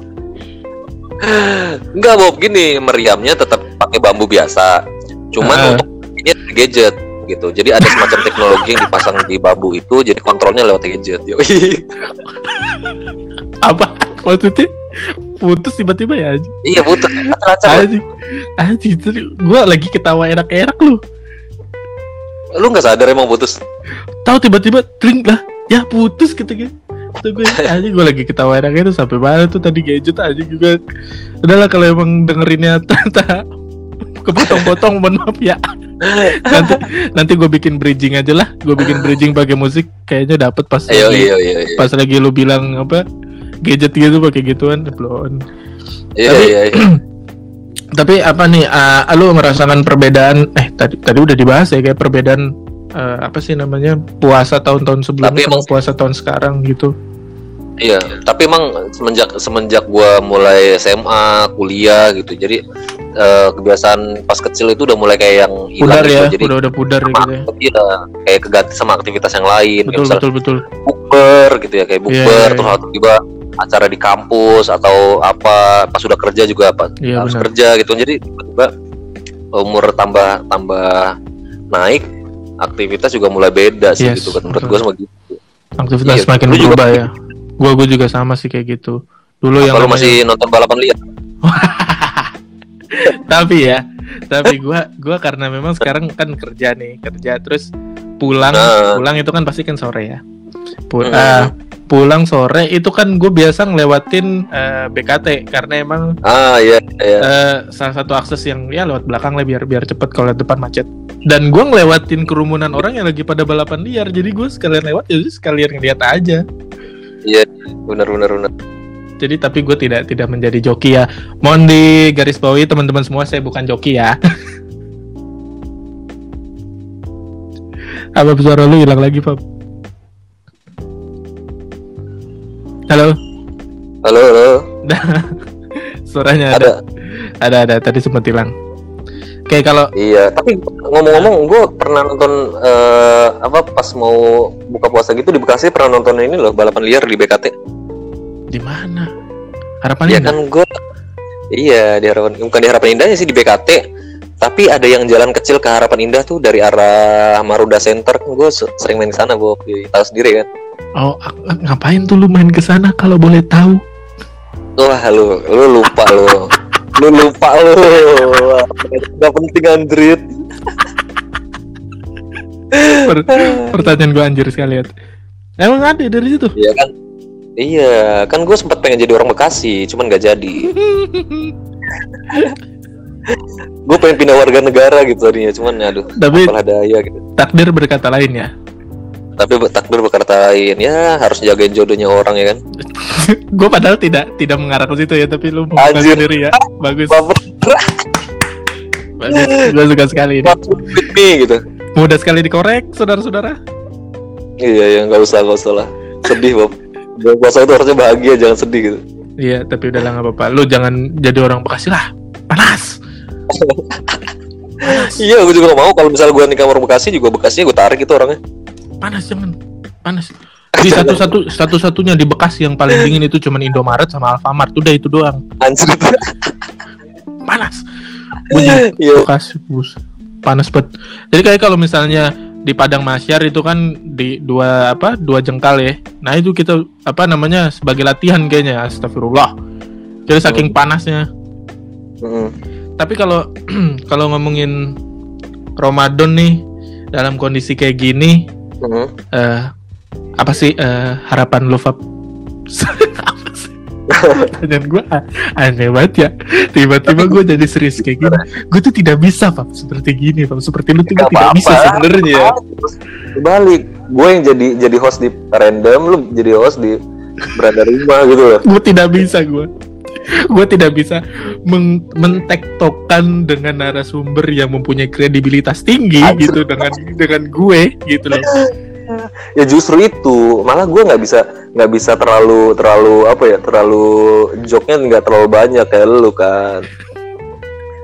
Enggak Bob gini meriamnya tetap pakai bambu biasa. Cuman
Ah.
untuk ini gadget gitu. Jadi ada semacam teknologi yang dipasang di bambu itu jadi kontrolnya lewat gadget.
Apa maksudnya putus tiba-tiba ya anjing.
Iya acak-acak.
anjing. Anjing itu gue lagi ketawa enak-enak lu.
Lu nggak sadar emang putus?
tahu tiba-tiba tring lah. Ya putus gitu kan Tuh gue anjing gue lagi ketawa enak itu sampai mana tuh tadi gadget anjing juga udahlah kalau emang dengerinnya *laughs* tata kepotong-potong mohon maaf ya. *laughs* Nanti nanti gue bikin bridging aja lah. Gue bikin bridging pakai musik kayaknya dapet pas
Ayo
lagi
iya iya iya.
pas lagi lu bilang apa gadget gitu pakai gituan belum
Iya
Tapi-
iya iya. *clears throat*
Tapi apa nih, uh, lu merasakan perbedaan? Eh tadi tadi udah dibahas ya kayak perbedaan uh, apa sih namanya puasa tahun-tahun sebelumnya
Tapi
sama
emang-
puasa tahun sekarang gitu.
Iya, tapi emang semenjak semenjak gua mulai SMA, kuliah gitu. Jadi eh, kebiasaan pas kecil itu udah mulai kayak yang hilang
Pudar
gitu.
ya,
Jadi
udah udah pudar ya gitu ya.
iya, kayak keganti sama aktivitas yang lain. Kayak
Betul
misal
betul betul.
bukber gitu ya, kayak
Iya,
bukber
iya,
terus
iya.
Acara di kampus atau apa pas sudah kerja juga apa
Iya,
harus
benar.
kerja gitu. Jadi tiba-tiba umur tambah tambah naik aktivitas juga mulai beda sih
Yes,
gitu kan menurut gua sama gitu.
Aktivitas
Iya,
semakin
lu juga
berubah ya. Gua gua juga sama sih kayak gitu. Dulu yang
Kalau
namanya-
masih nonton balapan liar. *laughs*
tapi ya, tapi gua gua karena memang sekarang kan kerja nih, kerja terus pulang
Nah.
pulang itu kan pasti kan sore ya. Pul-
Hmm.
ah, pulang sore itu kan gue biasa ngelewatin eh, BKT karena emang
Ah iya iya.
eh, salah satu akses yang ya lewat belakang lah biar biar cepet kalau lewat depan macet. Dan gue ngelewatin kerumunan orang yang lagi pada balapan liar jadi gue sekalian lewat ya udah sekalian ngeliat aja.
Iya, benar benar benar.
jadi tapi gue tidak tidak menjadi joki ya. Mohon di garis bawahi teman-teman semua saya bukan joki ya. *laughs* Apa suara lu hilang lagi Pap halo
Halo, halo. *laughs*
suaranya ada
Ada.
ada ada tadi sempat hilang. Kayak kalau
Iya, tapi ngomong-ngomong, gue pernah nonton eh, apa pas mau buka puasa gitu di Bekasi pernah nonton ini loh balapan liar di BKT.
di mana? Harapan
Iya
Indah?
kan gue, iya di harapan bukan di harapan indahnya sih di BKT, tapi ada yang jalan kecil ke harapan indah tuh dari arah Maruda Center. Gue sering main ke sana, gue tahu sendiri kan.
Oh, ngapain tuh lu main ke sana kalau boleh tahu?
Wah lu, lu lupa lu, lu lupa lu, nggak penting Andrit.
Per- pertanyaan gua anjir sekali ya. Emang ada dari situ?
Iya kan? Iya, kan gue sempat pengen jadi orang Bekasi, cuman gak jadi. *laughs* gue pengen pindah warga negara gitu tadinya, cuman aduh,
Tapi
apalah daya gitu.
takdir berkata lain ya.
Tapi takdir berkata lain, ya harus jagain jodohnya orang ya kan. *laughs*
gue padahal tidak tidak mengarah ke situ ya, tapi lu
Anjir.
sendiri ya. Bagus, bagus. Gue suka sekali ini.
nih gitu.
Mudah sekali dikorek, saudara-saudara.
Iya, ya nggak usah, nggak usah lah. Sedih, Bob. Puasa itu harusnya bahagia, jangan sedih gitu.
Iya, tapi udah lah nggak apa-apa. Lu jangan jadi orang Bekasi lah. Panas. *laughs*
Iya, gue juga gak mau kalau misalnya gue nikah orang Bekasi juga Bekasi gue tarik itu orangnya.
Panas jangan. Panas. *laughs* Di satu-satu satu-satunya di Bekasi yang paling dingin itu cuman Indomaret sama Alfamart. Udah itu doang.
Anjir.
Panas. Jadi *laughs*
Iya.
Bekasi bus. Panas banget. Jadi kayak kalau misalnya di Padang Masyar itu kan di dua apa dua jengkal ya. Nah itu kita apa namanya sebagai latihan kayaknya. Astagfirullah. Jadi saking panasnya.
Mm-mm.
Tapi kalau *clears throat* kalau ngomongin Ramadan nih dalam kondisi kayak gini, Eh apa sih eh, harapan lo Fab? apa *laughs* sih? Pertanyaan gue aneh banget ya. Tiba-tiba gue jadi serius kayak gini. Gue tuh tidak bisa Fab seperti gini Fab. Seperti lu tuh
Gak
tidak bisa sebenarnya.
Balik, gue yang jadi jadi host di random, lu jadi host di berada rumah gitu loh.
Gue tidak bisa gue. *laughs* Gue tidak bisa meng mentektokkan dengan narasumber yang mempunyai kredibilitas tinggi
Anjir.
gitu dengan dengan gue gitu loh.
Ya justru itu, malah gue nggak bisa nggak bisa terlalu terlalu apa ya terlalu joknya nggak terlalu banyak kayak lu kan.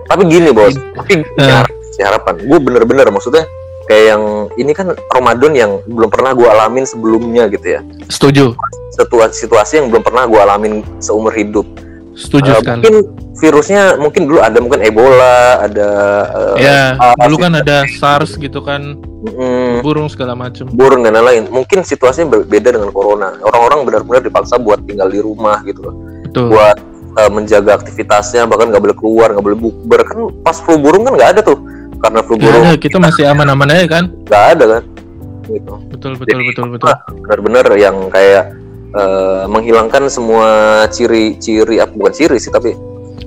Tapi gini bos, tapi
Eh.
harap- si harapan, gue bener-bener maksudnya kayak yang ini kan Ramadan yang belum pernah gue alamin sebelumnya gitu ya.
Setuju.
Situasi situasi yang belum pernah gue alamin seumur hidup.
Setuju
Eh,
sekali.
mungkin virusnya mungkin dulu ada mungkin Ebola, ada eh,
Ya,
SARS,
dulu kan ada SARS gitu kan,
mm,
burung segala macem.
burung dan lain-lain. Mungkin situasinya berbeda dengan corona. Orang-orang benar-benar dipaksa buat tinggal di rumah gitu loh.
Betul.
Buat eh, menjaga aktivitasnya, bahkan nggak boleh keluar, nggak boleh bukber. Kan pas flu burung kan nggak ada tuh. Karena flu burung
ada, kita masih aman-aman aja kan?
nggak ada kan. Gitu.
Betul, betul, betul, betul.
Benar-benar yang kayak eh, menghilangkan semua ciri-ciri, apa bukan ciri sih tapi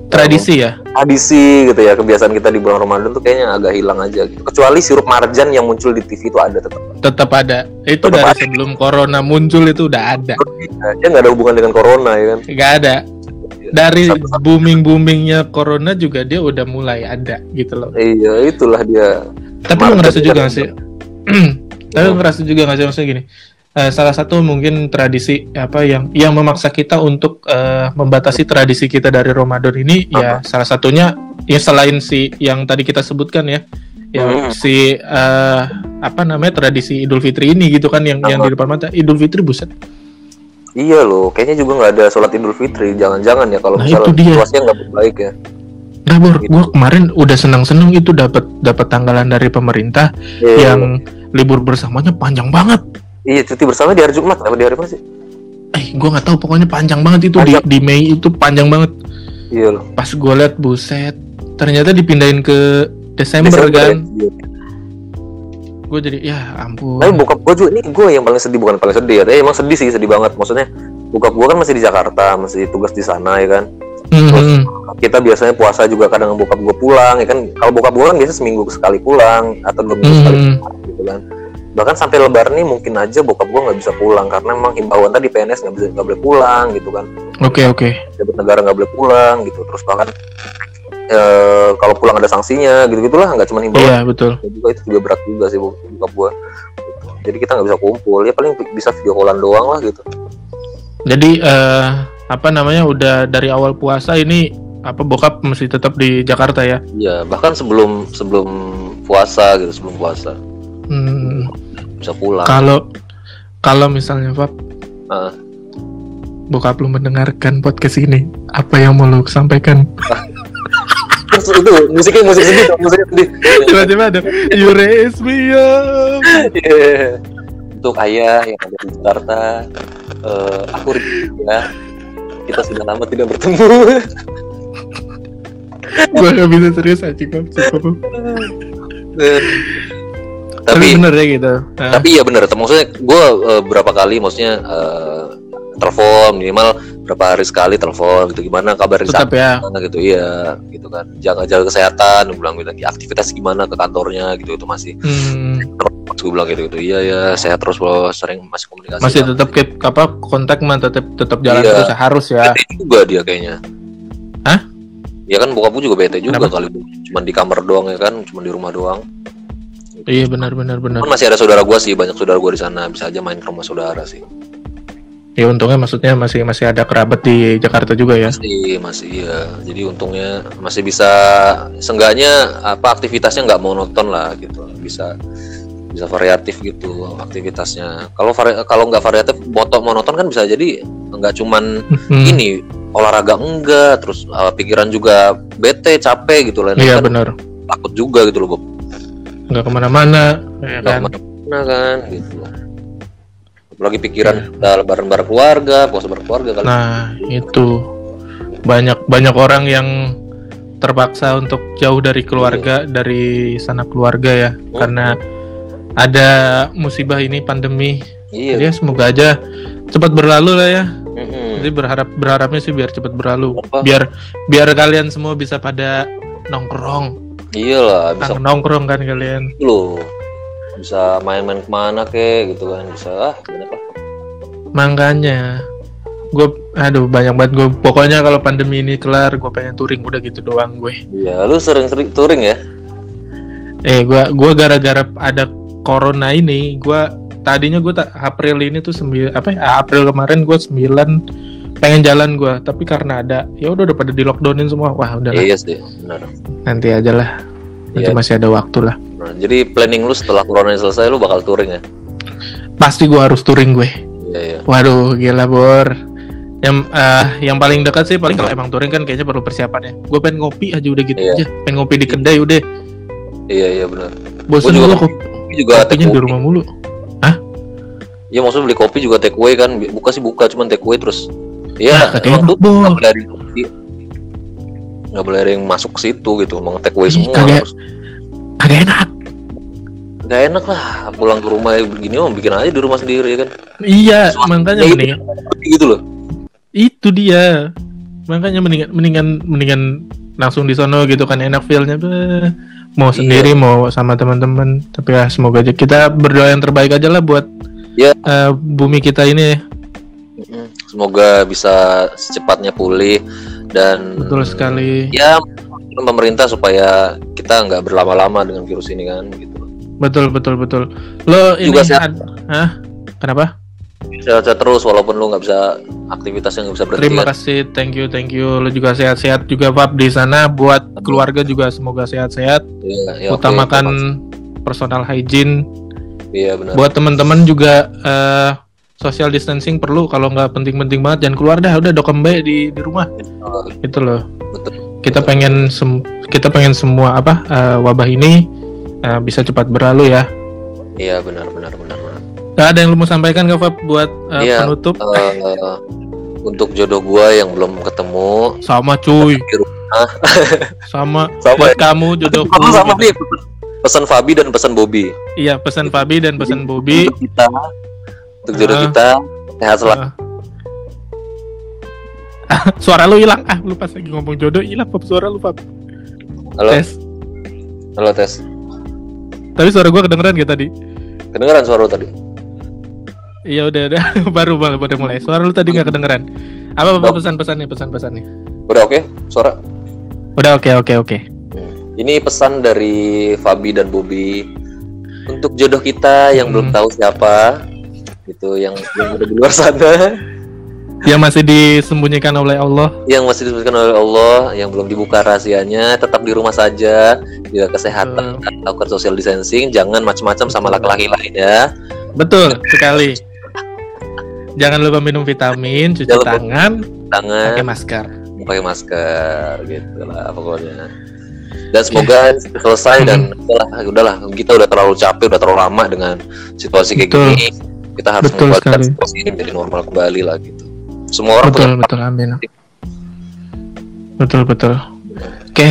Tradisi ya.
tradisi gitu ya kebiasaan kita di bulan Ramadan tuh kayaknya agak hilang aja gitu. Kecuali sirup marjan yang muncul di TV itu ada tetap.
Tetap ada. Itu
Tetap
dari
ada.
sebelum corona muncul itu udah ada.
Dia nggak ada hubungan dengan corona ya kan.
Nggak ada. Dari booming-boomingnya corona juga dia udah mulai ada gitu loh.
Iya itulah dia.
Tapi
Marjan
ngerasa juga nggak sih? *clears throat* Tapi lu ngerasa juga nggak sih maksudnya gini? Eh, salah satu mungkin tradisi apa yang yang memaksa kita untuk eh, membatasi tradisi kita dari Ramadan ini ya salah satunya ya selain si yang tadi kita sebutkan ya yang
Hmm.
si eh, apa namanya tradisi Idul Fitri ini gitu kan yang yang
Apa?
di depan mata Idul Fitri buset
Iya loh, kayaknya juga nggak ada sholat Idul Fitri. Jangan-jangan ya kalau
Nah,
misalnya
itu dia.
situasinya nggak baik ya.
Nah,
Gitu.
gua kemarin udah senang-senang itu dapat dapat tanggalan dari pemerintah
Iya,
yang libur bersamanya panjang banget.
Iya cuti bersama di hari Jumat apa di hari apa sih?
Eh, gua nggak tahu pokoknya panjang banget itu
Panjang.
di di Mei itu panjang banget.
Iya loh.
Pas gua liat buset, ternyata dipindahin ke Desember,
Desember
kan.
ya.
Gue jadi ya ampun.
Tapi bokap gue juga ini gue yang paling sedih bukan paling sedih ya. Tapi emang sedih sih sedih banget. Maksudnya bokap gue kan masih di Jakarta, masih tugas di sana ya kan.
Mhm.
Kita biasanya puasa juga kadang bokap gue pulang ya kan. Kalau bokap gue kan biasa seminggu sekali pulang atau dua minggu sekali
Mhm.
pulang gitu kan. Bahkan sampai lebaran nih mungkin aja bokap gue nggak bisa pulang karena memang himbauan tadi PNS nggak bisa nggak boleh pulang gitu kan.
Oke oke.
Jabat negara nggak boleh pulang gitu. Terus bahkan eh, kalau pulang ada sanksinya gitu gitulah nggak cuma himbauan
Iya betul.
Ya juga itu juga berat juga sih bokap gua Gitu. jadi kita nggak bisa kumpul ya paling bisa video callan doang lah gitu
Jadi eh apa namanya udah dari awal puasa ini apa bokap masih tetap di Jakarta ya.
Iya, bahkan sebelum sebelum puasa gitu, sebelum puasa bisa pulang.
kalau kalau misalnya Fab,
Ah.
bokap lu mendengarkan podcast ini, apa yang mau lu sampaikan?
Terus itu musiknya musik sedih, musik sedih.
Tiba-tiba ada You raise me up.
Iya. Untuk ayah yang ada di Jakarta, eh, aku rindu ya. Kita sudah lama tidak bertemu.
Gua gak bisa serius aja Fab. Tapi
tapi
bener ya gitu. Nah,
tapi ya bener. Maksudnya gue berapa kali, maksudnya eh, telepon minimal berapa hari sekali telepon gitu. Gimana kabar di
tetap ya.
gitu? Iya, gitu kan. Jaga jaga kesehatan. Gue bilang lagi aktivitas gimana ke kantornya gitu itu masih.
Hmm,
Terus gue bilang gitu gitu. Iya ya, sehat terus bro. Sering masih komunikasi.
masih tetap keep apa kontak mah tetap tetap jalan
Iya.
terus ya, harus ya.
bete juga dia kayaknya.
Hah?
Ya kan bokap gue juga bete juga
Kenapa?
kali cuman di kamar doang ya kan, cuman di rumah doang.
Iya benar benar benar.
Cuman masih ada saudara gue sih, banyak saudara gue di sana, bisa aja main ke rumah saudara sih.
Ya untungnya maksudnya masih masih ada kerabat di Jakarta juga ya.
Masih masih ya. Jadi untungnya masih bisa seenggaknya apa aktivitasnya nggak monoton lah gitu. Bisa bisa variatif gitu aktivitasnya. Kalau vari- kalau nggak variatif moto monoton kan bisa jadi nggak cuman
Hmm,
ini olahraga enggak, terus uh, pikiran juga bete, capek gitu lah.
Iya
kan
benar.
takut juga gitu loh, Bob.
Nggak ke mana-mana ya
Nggak
kan.
ke mana-mana kan gitu. Apalagi pikiran kita lebaran bareng keluarga, puasa bareng keluarga kali.
Nah itu banyak banyak orang yang terpaksa untuk jauh dari keluarga dari sana keluarga ya
Hmm.
karena ada musibah ini pandemi.
iya.
Jadi ya semoga aja cepat berlalu lah ya.
Mm-mm.
Jadi berharap berharapnya sih biar cepat berlalu.
Apa?
Biar biar kalian semua bisa pada nongkrong.
Iyalah, bisa
Kan nongkrong kan kalian.
loh. Bisa main-main ke mana kek gitu kan, bisa ah banyak lah.
Makanya gue aduh banyak banget gue pokoknya kalau pandemi ini kelar gue pengen touring udah gitu doang gue
Iya, lu sering-sering touring ya?
eh gue gua gara-gara ada corona ini gue tadinya gue tak April ini tuh sembilan apa ya April kemarin gue sembilan pengen jalan gue tapi karena ada ya udah udah pada di lockdownin semua wah udah lah,
Iya sih, benar.
nanti aja lah nanti
Iya.
masih ada waktu lah
Nah, jadi planning lu setelah corona selesai lu bakal touring ya?
pasti gue harus touring gue
Iya, iya.
waduh gila bor yang eh, yang paling dekat sih paling kalau emang touring kan kayaknya perlu persiapan ya gue pengen ngopi aja udah gitu
Iya.
aja pengen ngopi di kedai udah
Iya, iya benar.
bosan gue Kopi
juga
kopinya di rumah mulu
Iya, maksudnya beli kopi juga take away kan. Buka sih buka, cuman take away terus. Iya,
Nah,
emang tuh nggak boleh ada yang. Nggak boleh ada yang masuk ke situ gitu. Emang take away semua.
kagak.
Terus
kagak enak
nggak enak lah pulang ke rumah begini oh bikin aja di rumah sendiri ya kan.
iya
Suasana
makanya mendingan
Gitu loh.
itu dia makanya mendingan mendingan mendingan langsung di sono gitu kan enak feelnya mau
Iya.
sendiri mau sama teman-teman tapi ya semoga aja kita berdoa yang terbaik aja lah buat
Ya.
eh, bumi kita ini
Semoga bisa secepatnya pulih dan
betul sekali
ya pemerintah supaya kita nggak berlama-lama dengan virus ini kan gitu.
betul betul betul lo ini
Juga sehat.
ad- Hah? kenapa
Sehat-sehat terus walaupun lu nggak bisa aktivitasnya nggak bisa berhenti.
terima
kan.
kasih thank you thank you lo juga sehat-sehat juga Fab di sana buat keluarga juga semoga sehat-sehat
Iya, ya, oke,
utamakan
terima
personal hygiene.
Iya benar.
buat teman-teman juga eh, social distancing perlu kalau nggak penting-penting banget jangan keluar dah udah dokem baik di di rumah.
Oh,
gitu loh.
Betul.
kita pengen sem- kita pengen semua apa eh, wabah ini eh, bisa cepat berlalu ya.
Iya benar benar benar benar.
Gak ada yang lu mau sampaikan gak Fab buat eh,
Iya.
penutup?
Eh, untuk jodoh gua yang belum ketemu.
Sama cuy.
Di *laughs*
sama,
Sama
buat kamu jodohku
Sama sama
gitu.
nih pesan Fabi dan pesan Bobby.
iya pesan Fabi dan pesan Bobby.
kita, untuk jodoh
Ah.
kita sehat selalu.
Eh. *laughs* suara lu hilang ah lu pas lagi ngomong jodoh hilang Fab suara lu Fab
Halo,
tes
halo tes.
tapi suara gua kedengeran gak tadi
Kedengeran suara lu tadi?
Iya udah udah *laughs* baru baru baru mulai. Suara lu tadi nggak kedengeran. Apa apa pesan-pesannya pesan-pesannya?
Udah oke? Suara?
Udah oke oke oke.
Ini pesan dari Fabi dan Bobby untuk jodoh kita yang belum
Hmm.
tahu siapa, gitu, yang yang ada di luar sana. *laughs*
yang masih disembunyikan oleh Allah.
yang masih disebutkan oleh Allah, yang belum dibuka rahasianya, tetap di rumah saja, jaga kesehatan, lakukan social distancing, jangan macam-macam sama laki-laki lain ya.
Betul sekali. Jangan lupa minum vitamin, cuci
Jangan
tangan,
Tangan
pakai masker.
pakai masker gitu lah pokoknya. Dan semoga selesai dan udahlah, udahlah kita udah terlalu capek, udah terlalu lama dengan situasi kayak
Betul.
gini. Kita harus
Betul
membuatkan
sekali.
situasi ini menjadi normal kembali lah gitu. Semua orang
Betul
punya
betul amin. Betul betul. Oke,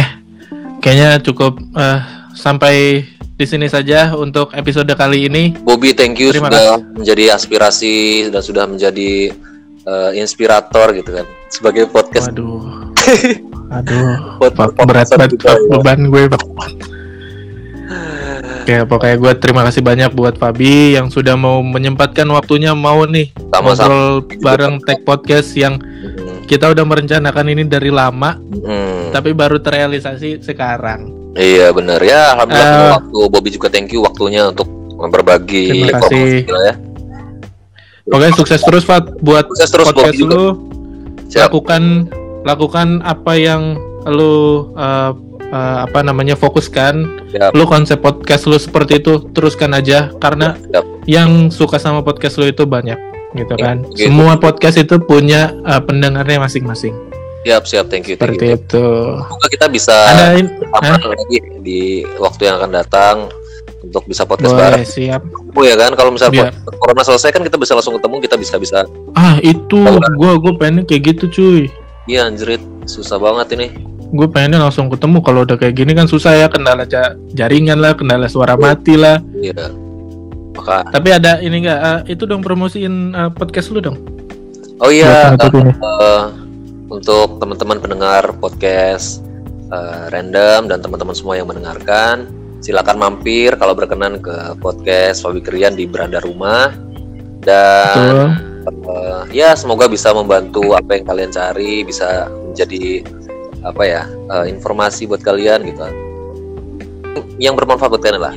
kayaknya cukup eh, sampai di sini saja untuk episode kali ini.
Bobby, thank you
Terima
sudah menjadi aspirasi dan sudah menjadi eh, inspirator gitu kan sebagai podcast
Waduh, *laughs* aduh,
Pod- podcast
berat banget beban gue. *laughs* Oke, pokoknya gue terima kasih banyak buat Fabi yang sudah mau menyempatkan waktunya mau nih
sama-sama.
ngobrol bareng Tech Podcast yang
Hmm,
kita udah merencanakan ini dari lama,
hmm.
tapi baru terrealisasi sekarang.
Iya benar ya. Alhamdulillah
Eh.
waktu Bobby juga thank you waktunya untuk berbagi
Terima
informasi
kasih.
ya.
Pokoknya sukses terus Fat buat
Sukses terus
podcast
Bobby
lu.
Siap.
Lakukan lakukan apa yang lu uh, uh, apa namanya fokuskan.
Siap.
Lu konsep podcast lu seperti itu teruskan aja karena
Siap.
yang suka sama podcast lu itu banyak gitu
Ya,
kan.
gitu.
Semua podcast itu punya uh, pendengarnya masing-masing.
Siap siap thank you thank
Seperti
you.
itu.
Semoga kita bisa
Ada
lagi di waktu yang akan datang untuk bisa podcast bareng.
boleh siap.
Oh ya kan kalau misalnya
Iya.
corona selesai kan kita bisa langsung ketemu kita bisa bisa
Ah, itu gua gua pengen kayak gitu cuy.
iya anjrit susah banget ini.
Gue pengennya langsung ketemu kalau udah kayak gini kan susah ya kendala ja- jaringan lah kendala suara mati lah.
Iya. Maka
tapi ada ini enggak itu dong promosiin uh, podcast lu dong?
Oh iya eh, untuk teman-teman pendengar podcast eh, random dan teman-teman semua yang mendengarkan silakan mampir kalau berkenan ke podcast Fabi Krian di beranda rumah. Dan
Betul.
eh, ya semoga bisa membantu apa yang kalian cari bisa menjadi apa ya eh, informasi buat kalian gitu. Yang bermanfaat buat kalian lah.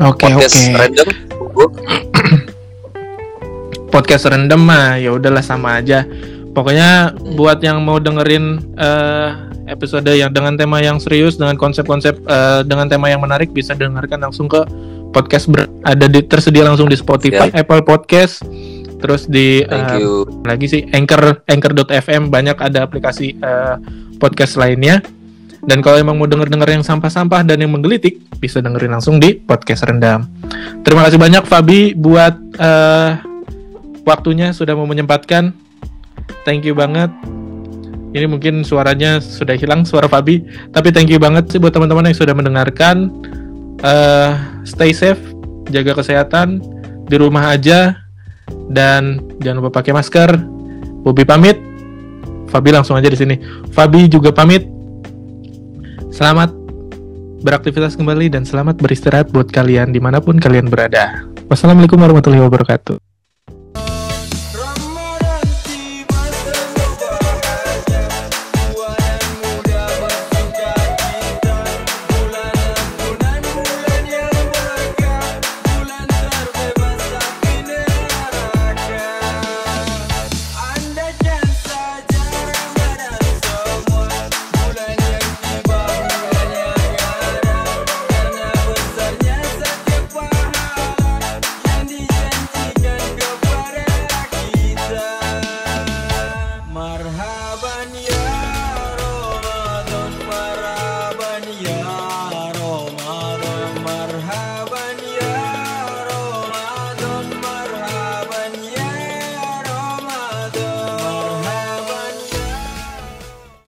Oke oke.
podcast random tunggu. *clears throat*
podcast random mah ya udahlah sama aja. Pokoknya buat yang mau dengerin eh, episode yang dengan tema yang serius dengan konsep-konsep eh, dengan tema yang menarik bisa dengarkan langsung ke podcast ber- ada di tersedia langsung di Spotify, Apple Podcast, terus di
thank you
lagi sih Anchor Anchor.fm banyak ada aplikasi eh, podcast lainnya. Dan kalau emang mau denger-denger yang sampah-sampah dan yang menggelitik, bisa dengerin langsung di podcast rendam. Terima kasih banyak Fabi buat eh, waktunya sudah mau menyempatkan. Thank you banget. Ini mungkin suaranya sudah hilang suara Fabi, tapi thank you banget sih buat teman-teman yang sudah mendengarkan. Eh, stay safe, jaga kesehatan, di rumah aja, dan jangan lupa pakai masker. Bobi pamit, Fabi langsung aja di sini. Fabi juga pamit. Selamat beraktivitas kembali dan selamat beristirahat buat kalian di mana pun kalian berada. Wassalamualaikum warahmatullahi wabarakatuh.